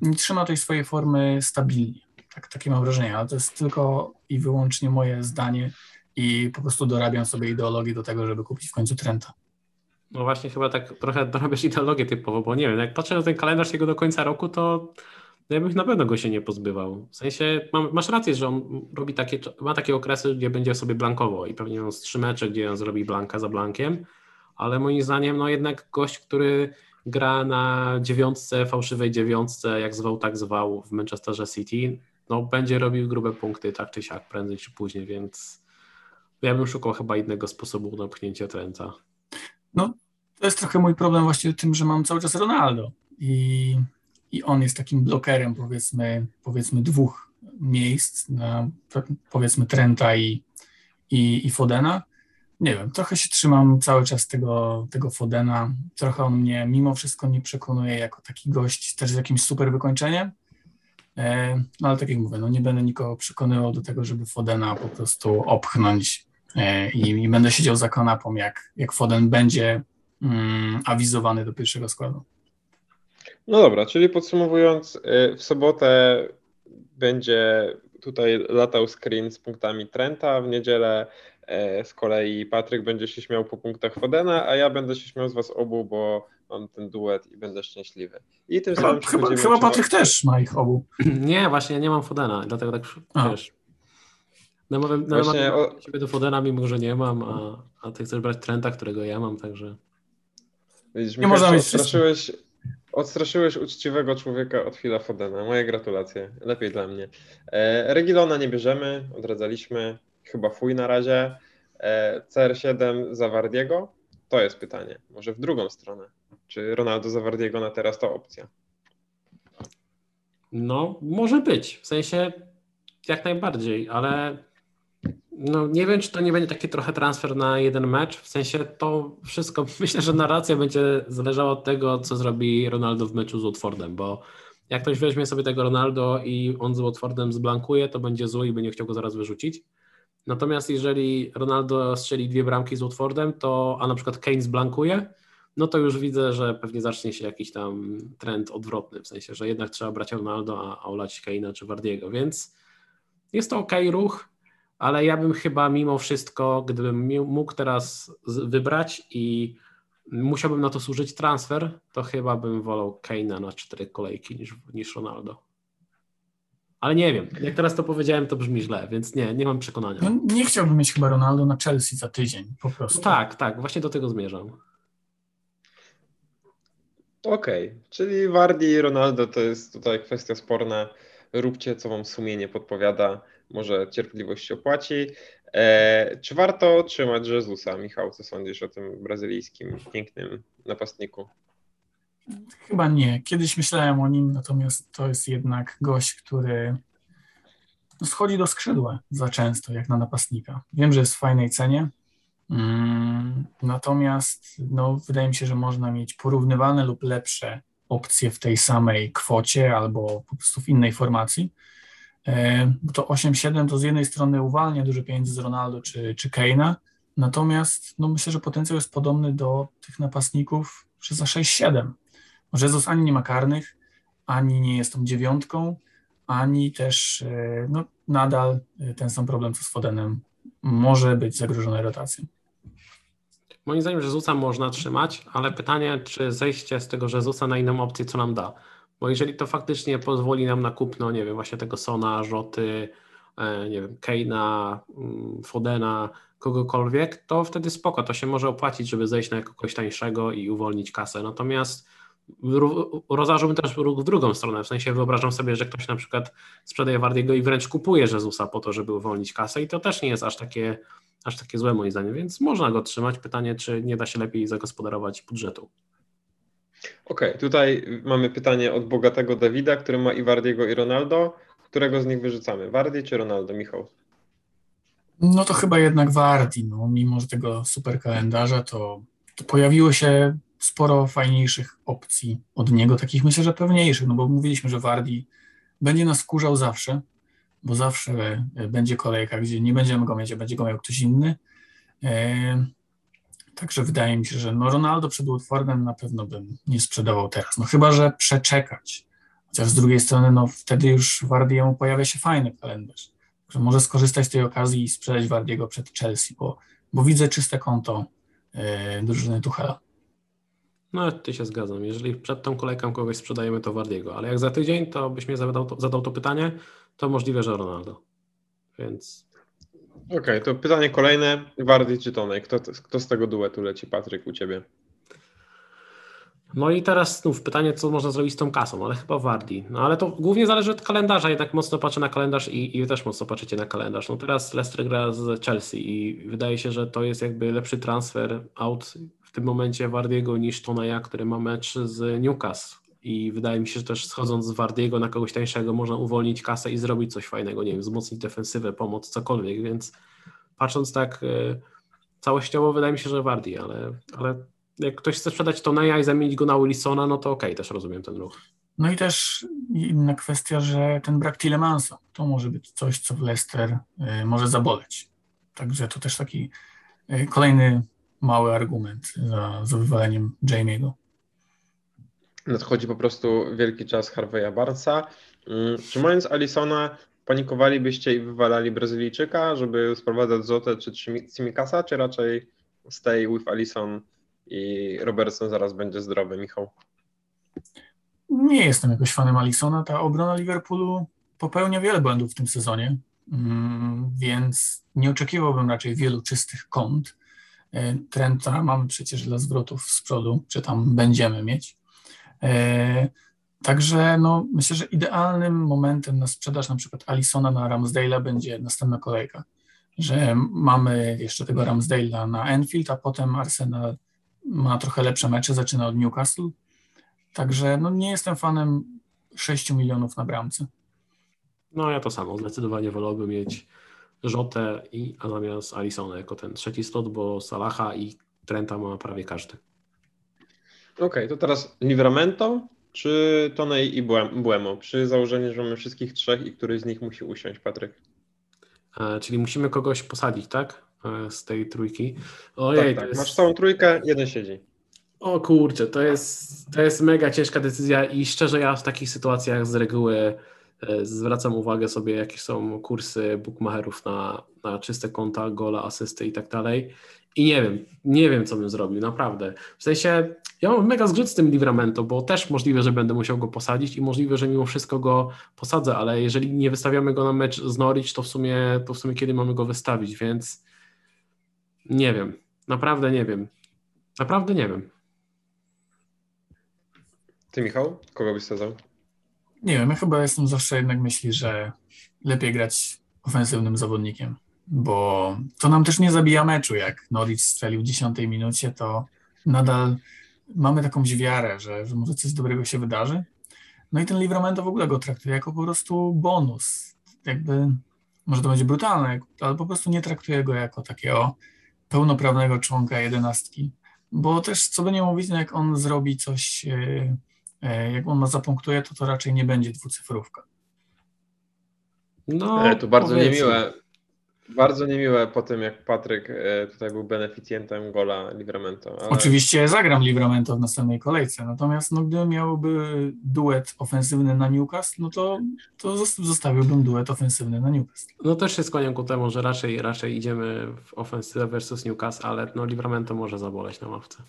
nie trzyma tej swojej formy stabilnie. Tak, takie mam wrażenie, ale to jest tylko i wyłącznie moje zdanie i po prostu dorabiam sobie ideologię do tego, żeby kupić w końcu Trenta. No właśnie chyba tak trochę dorabiasz ideologię typowo, bo nie wiem, jak patrzę na ten kalendarz jego do końca roku, to ja bym na pewno go się nie pozbywał. W sensie masz rację, że on robi takie, ma takie okresy, gdzie będzie sobie blankowo i pewnie on z trzy mecze, gdzie on zrobi blanka za blankiem, ale moim zdaniem no jednak gość, który gra na dziewiątce, fałszywej dziewiątce, jak zwał, tak zwał w Manchesterze City, no będzie robił grube punkty tak czy siak, prędzej czy później, więc ja bym szukał chyba innego sposobu na pchnięcie Trenta. No, to jest trochę mój problem właśnie tym, że mam cały czas Ronaldo i, i on jest takim blokerem powiedzmy, powiedzmy dwóch miejsc, na, powiedzmy Trenta i, i, i Fodena. Nie wiem, trochę się trzymam cały czas tego, tego Fodena. Trochę on mnie mimo wszystko nie przekonuje jako taki gość też z jakimś super wykończeniem. E, No ale tak jak mówię, no nie będę nikogo przekonywał do tego, żeby Fodena po prostu opchnąć i, i będę siedział za kanapą, jak, jak Foden będzie mm, awizowany do pierwszego składu. No dobra, czyli podsumowując, y, w sobotę będzie tutaj latał screen z punktami Trenta, w niedzielę e, z kolei Patryk będzie się śmiał po punktach Fodena, a ja będę się śmiał z was obu, bo mam ten duet i będę szczęśliwy. I tym Chyba, samym chyba, chyba Patryk też ma ich obu. Nie, właśnie ja nie mam Fodena, dlatego tak A. wiesz. Namawiam, Właśnie namawiam o- ciebie do Fodena, mimo że nie mam, a, a ty chcesz brać Trenta, którego ja mam, także Widzisz, Nie Michał, można mieć odstraszyłeś, odstraszyłeś uczciwego człowieka od Phila Fodena. Moje gratulacje. Lepiej dla mnie. E, Regilona nie bierzemy, odradzaliśmy. Chyba fuj na razie. E, CR7 za Wardiego? To jest pytanie. Może w drugą stronę. Czy Ronaldo za Wardiego na teraz to opcja? no może być, w sensie jak najbardziej, ale no nie wiem, czy to nie będzie taki trochę transfer na jeden mecz, w sensie to wszystko, [LAUGHS] myślę, że narracja będzie zależała od tego, co zrobi Ronaldo w meczu z Watfordem, bo jak ktoś weźmie sobie tego Ronaldo i on z Watfordem zblankuje, to będzie zły i będzie chciał go zaraz wyrzucić. Natomiast jeżeli Ronaldo strzeli dwie bramki z Watfordem, to a na przykład Kane zblankuje, no to już widzę, że pewnie zacznie się jakiś tam trend odwrotny, w sensie, że jednak trzeba brać Ronaldo, a, olać Kane'a czy Wardiego, więc jest to ok ruch, ale ja bym chyba mimo wszystko, gdybym mógł teraz wybrać i musiałbym na to służyć transfer, to chyba bym wolał Kane'a na cztery kolejki niż, niż Ronaldo. Ale nie wiem, jak teraz to powiedziałem, to brzmi źle, więc nie, nie mam przekonania. No, nie chciałbym mieć chyba Ronaldo na Chelsea za tydzień, po prostu. No tak, tak, właśnie do tego zmierzam. Okej, czyli Wardi i Ronaldo to jest tutaj kwestia sporna. Róbcie, co wam sumienie podpowiada. Może cierpliwość się opłaci. E, czy warto trzymać Jezusa? Michał, co sądzisz o tym brazylijskim, pięknym napastniku? Chyba nie. Kiedyś myślałem o nim, natomiast to jest jednak gość, który schodzi do skrzydła za często, jak na napastnika. Wiem, że jest w fajnej cenie, mm, natomiast no, wydaje mi się, że można mieć porównywalne lub lepsze opcje w tej samej kwocie albo po prostu w innej formacji. E, to 8-7 to z jednej strony uwalnia dużo pieniędzy z Ronaldo czy, czy Keina, natomiast no, myślę, że potencjał jest podobny do tych napastników za 6-7. Jezus ani nie ma karnych, ani nie jest tą dziewiątką, ani też e, no, nadal e, ten sam problem co z Fodenem może być zagrożony rotacją. Moim zdaniem Jezusa można trzymać, ale pytanie, czy zejście z tego Jezusa na inną opcję, co nam da? Bo jeżeli to faktycznie pozwoli nam na kupno, nie wiem, właśnie tego Sona, Rzoty, e, nie wiem, Keina, mm, Fodena, kogokolwiek, to wtedy spoko, to się może opłacić, żeby zejść na kogoś tańszego i uwolnić kasę. Natomiast rozważyłbym też ruch w drugą stronę, w sensie wyobrażam sobie, że ktoś na przykład sprzedaje Wardiego i wręcz kupuje Jezusa po to, żeby uwolnić kasę i to też nie jest aż takie, aż takie złe moim zdaniem, więc można go trzymać. Pytanie, czy nie da się lepiej zagospodarować budżetu. Okej, tutaj mamy pytanie od bogatego Dawida, który ma i Wardiego i Ronaldo. Którego z nich wyrzucamy? Wardi czy Ronaldo, Michał? No to chyba jednak Wardi, no, mimo że tego super kalendarza, to, to pojawiło się sporo fajniejszych opcji od niego, takich myślę, że pewniejszych, no bo mówiliśmy, że Wardi będzie nas wkurzał zawsze, bo zawsze e, będzie kolejka, gdzie nie będziemy go mieć, a będzie go miał ktoś inny. Także wydaje mi się, że no Ronaldo przed Watfordem na pewno bym nie sprzedawał teraz. No chyba, że przeczekać. Chociaż z drugiej strony, no wtedy już Wardiemu pojawia się fajny kalendarz. Że może skorzystać z tej okazji i sprzedać Wardiego przed Chelsea, bo, bo widzę czyste konto yy, drużyny Tuchela. No, ty się zgadzam. Jeżeli przed tą kolejką kogoś sprzedajemy, to Wardiego, ale jak za tydzień, to byś mnie zadał to, zadał to pytanie, to możliwe, że Ronaldo. Więc Okej, to pytanie kolejne. Wardi czy Tonej? Kto, kto z tego duetu leci, Patryk, u ciebie? No i teraz znów pytanie, co można zrobić z tą kasą, ale chyba Wardi. No ale to głównie zależy od kalendarza, jednak mocno patrzę na kalendarz i, i też mocno patrzycie na kalendarz. No teraz Leicester gra z Chelsea i wydaje się, że to jest jakby lepszy transfer out w tym momencie Wardiego niż Toneja, który ma mecz z Newcastle. I wydaje mi się, że też schodząc z Wardiego na kogoś tańszego można uwolnić kasę i zrobić coś fajnego, nie wiem, wzmocnić defensywę, pomóc, cokolwiek, więc patrząc tak y, całościowo wydaje mi się, że Wardi, ale, ale jak ktoś chce sprzedać Toneja i zamienić go na Wilsona, no to okej, też rozumiem ten ruch. No i też inna kwestia, że ten brak Tillemansa to może być coś, co w Leicester y, może zaboleć. Także to też taki y, kolejny mały argument za, za wywaleniem Jamie'ego. Nadchodzi po prostu wielki czas Harveya Barca. Mm, Czy mając Alisona, panikowalibyście i wywalali Brazylijczyka, żeby sprowadzać Zotę czy Cimikasa, czy raczej stay with Alison i Robertson zaraz będzie zdrowy, Michał? Nie jestem jakoś fanem Alisona. Ta obrona Liverpoolu popełnia wiele błędów w tym sezonie, mm, więc nie oczekiwałbym raczej wielu czystych kąt. E, Trenta mamy przecież dla zwrotów z przodu, czy tam będziemy mieć. E, Także no, myślę, że idealnym momentem na sprzedaż na przykład Alisona na Ramsdale'a będzie następna kolejka, że mamy jeszcze tego Ramsdale'a na Enfield, a potem Arsenal ma trochę lepsze mecze, zaczyna od Newcastle. Także no, nie jestem fanem 6 milionów na bramce. No ja to samo, zdecydowanie wolałbym mieć Rzotę i a zamiast Alisona jako ten trzeci slot, bo Salaha i Trenta ma prawie każdy. Okej, to teraz Livramento czy Tonej i Buemo? Przy założeniu, że mamy wszystkich trzech i któryś z nich musi usiąść, Patryk. E, czyli musimy kogoś posadzić, tak? E, z tej trójki. Ojej, tak, tak. jest... Masz całą trójkę, jeden siedzi. O kurczę, to jest, to jest mega ciężka decyzja i szczerze ja w takich sytuacjach z reguły zwracam uwagę sobie, jakie są kursy bookmacherów na, na czyste konta, gola, asysty i tak dalej. I nie wiem, nie wiem, co bym zrobił, naprawdę. W sensie, ja mam mega zgrzyt z tym Livramento, bo też możliwe, że będę musiał go posadzić i możliwe, że mimo wszystko go posadzę, ale jeżeli nie wystawiamy go na mecz z Norwich, to w sumie, to w sumie kiedy mamy go wystawić, więc nie wiem, naprawdę nie wiem. Naprawdę nie wiem. Ty, Michał, kogo byś wsadzał? Nie wiem, ja chyba jestem zawsze jednak myśli, że lepiej grać ofensywnym zawodnikiem, bo to nam też nie zabija meczu. Jak Norwich strzelił w 10 minucie, to nadal mamy taką wiarę, że, że może coś dobrego się wydarzy. No i ten Livramento w ogóle go traktuje jako po prostu bonus. Jakby, może to będzie brutalne, ale po prostu nie traktuje go jako takiego pełnoprawnego członka jedenastki. Bo też, co by nie mówić, no jak on zrobi coś, e, jak on ma zapunktuje, to to raczej nie będzie dwucyfrówka. No, E, to bardzo powiedzmy. niemiłe. Bardzo niemiłe po tym, jak Patryk e, tutaj był beneficjentem gola Livramento. Ale... Oczywiście zagram Livramento w następnej kolejce, natomiast no, gdybym miałby duet ofensywny na Newcastle, no to, to zos- zostawiłbym duet ofensywny na Newcastle. No też się skłaniam ku temu, że raczej, raczej idziemy w ofensywę versus Newcastle, ale no Livramento może zaboleć na ławce.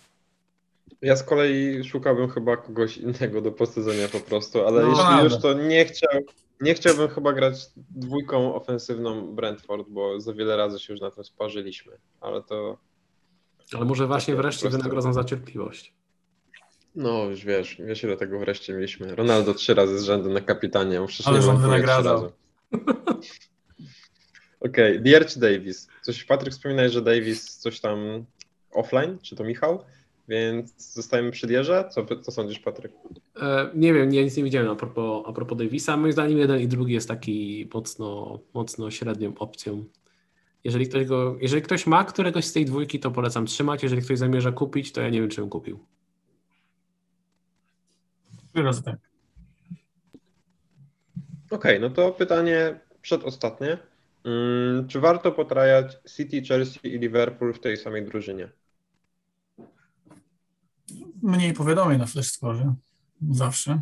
Ja z kolei szukałbym chyba kogoś innego do posadzenia po prostu, ale No, jeśli prawda. już to nie chciał, Nie chciałbym chyba grać dwójką ofensywną Brentford, bo za wiele razy się już na tym sparzyliśmy, ale to Ale może właśnie Takie po wreszcie wynagrodzą za cierpliwość. no już wiesz, wiesz ile tego wreszcie mieliśmy. Ronaldo trzy razy z rzędu na kapitanie, Ale on manipuluje trzy wynagradzał. [LAUGHS] Okej, okay. Davis. Coś Patryk wspominałeś, że Davis coś tam offline, czy to Michał? Więc zostajemy przy Dierze? Co, co sądzisz, Patryk? E, nie wiem, ja nic nie widziałem a propos, a propos Davisa. Moim zdaniem jeden i drugi jest taki mocno, mocno średnią opcją. Jeżeli ktoś, go, jeżeli ktoś ma któregoś z tej dwójki, to polecam trzymać. Jeżeli ktoś zamierza kupić, to ja nie wiem, czy bym kupił. Teraz tak. Okej, no to pytanie przedostatnie. Mm, czy warto potrajać City, Chelsea i Liverpool w tej samej drużynie? Mniej powiadomień na Flash Score. Zawsze.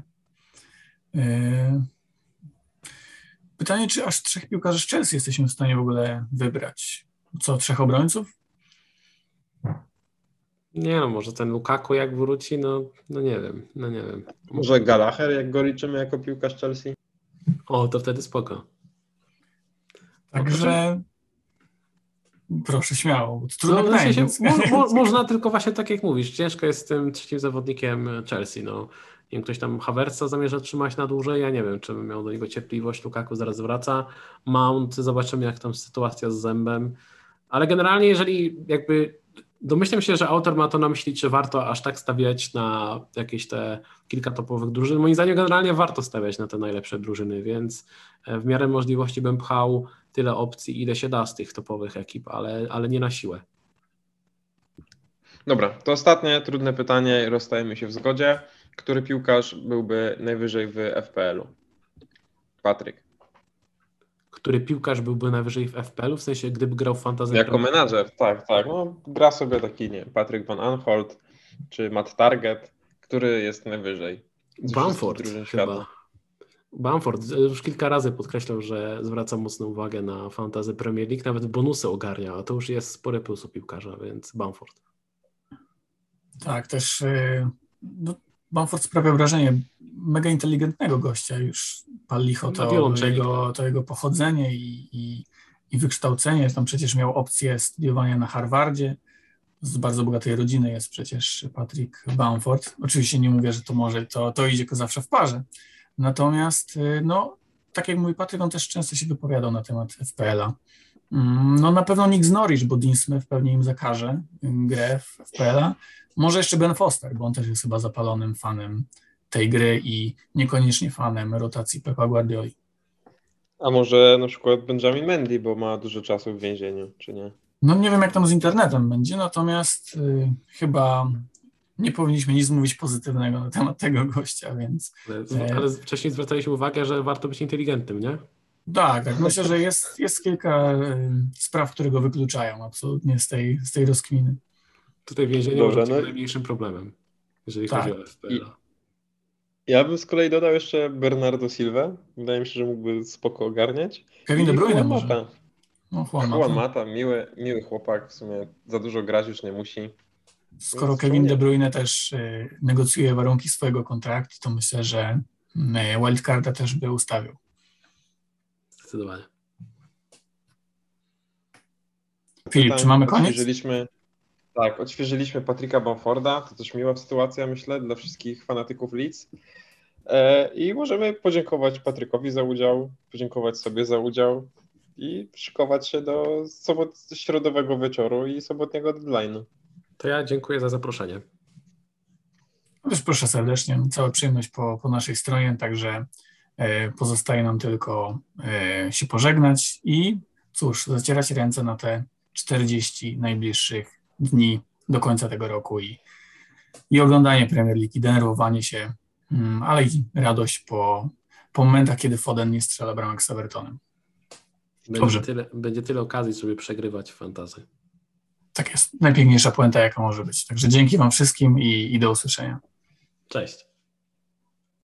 Yy, Pytanie, czy aż trzech piłkarzy z Chelsea jesteśmy w stanie w ogóle wybrać? Co, trzech obrońców? Nie no, może ten Lukaku jak wróci, no, no nie wiem, no nie wiem. Może Gallagher, jak go liczymy jako piłkarz Chelsea? O, to wtedy spoko. Także proszę śmiało, trudne No, pytanie. sensie, więc- mo, mo, [LAUGHS] można tylko właśnie tak jak mówisz, ciężko jest z tym trzecim zawodnikiem Chelsea, no. Nie wiem, ktoś tam Havertza zamierza trzymać na dłużej, ja nie wiem, czy bym miał do niego cierpliwość, Lukaku zaraz wraca, Mount, zobaczymy jak tam sytuacja z zębem, ale generalnie jeżeli jakby domyślam się, że autor ma to na myśli, czy warto aż tak stawiać na jakieś te kilka topowych drużyn, moim zdaniem generalnie warto stawiać na te najlepsze drużyny, więc e, w miarę możliwości bym pchał tyle opcji, ile się da z tych topowych ekip, ale, ale nie na siłę. Dobra, to ostatnie trudne pytanie, rozstajemy się w zgodzie. Który piłkarz byłby najwyżej w FPL-u? Patryk. Który piłkarz byłby najwyżej w FPL-u, w sensie gdyby grał w fantasy? Jako menadżer, tak, tak. No, gra sobie taki, nie Patryk Van Anholt czy Matt Target, który jest najwyżej. Bamford chyba. świata. Bamford już kilka razy podkreślał, że zwraca mocną uwagę na fantasy Premier League, nawet bonusy ogarnia, a to już jest spory plus u piłkarza, więc Bamford. Tak, też yy, no, Bamford sprawia wrażenie mega inteligentnego gościa. Już pal licho to, wiolonczeli. jego, to jego pochodzenie i, i, i wykształcenie. Tam przecież miał opcję studiowania na Harvardzie. Z bardzo bogatej rodziny jest przecież Patrick Bamford. Oczywiście nie mówię, że to może, to, to idzie zawsze w parze. Natomiast, yy, no, tak jak mówi Patryk, on też często się wypowiadał na temat FPL-a. Mm, No na pewno Nick z Norwich, bo Dean Smith pewnie im zakaże grę w FPL-a. Może jeszcze Ben Foster, bo on też jest chyba zapalonym fanem tej gry i niekoniecznie fanem rotacji Pepa Guardioli. A może na przykład Benjamin Mendy, bo ma dużo czasu w więzieniu, czy nie? No nie wiem, jak tam z internetem będzie, natomiast y, chyba nie powinniśmy nic mówić pozytywnego na temat tego gościa, więc Ale, E. ale wcześniej zwracaliśmy uwagę, że warto być inteligentnym, nie? Tak, tak myślę, że jest, jest kilka y, spraw, które go wykluczają absolutnie z tej, z tej rozkminy. Tutaj więzienie Dobra, może być no- najmniejszym problemem, jeżeli Tak. chodzi o FPL. Ja bym z kolei dodał jeszcze Bernardo Silva. Wydaje mi się, że mógłby spoko ogarniać. Kevin De Bruyne może. No, Juan Juan Mata. Miły, miły chłopak, w sumie za dużo grać już nie musi. Skoro Więc Kevin. De Bruyne też y, negocjuje warunki swojego kontraktu, to myślę, że y, wildcarda też by ustawił. Zdecydowanie. Filip, czy mamy koniec? Odświeżyliśmy, tak, odświeżyliśmy Patryka Bamforda. To też miła sytuacja, myślę, dla wszystkich fanatyków Leeds. E, I możemy podziękować Patrykowi za udział, podziękować sobie za udział i szykować się do sobot, środowego wieczoru i sobotniego deadline'u. To ja dziękuję za zaproszenie. Też proszę serdecznie, cała przyjemność po, po naszej stronie, także pozostaje nam tylko e, się pożegnać i cóż, zacierać ręce na te 40 najbliższych dni do końca tego roku i, i oglądanie Premier League, i denerwowanie się, mm, ale i radość po, po momentach, kiedy Foden nie strzela bramek z Evertonem. Będzie Dobrze. tyle, będzie tyle okazji, żeby przegrywać fantazy. Tak jest, najpiękniejsza puenta, jaka może być. Także dzięki Wam wszystkim i, i do usłyszenia. Cześć.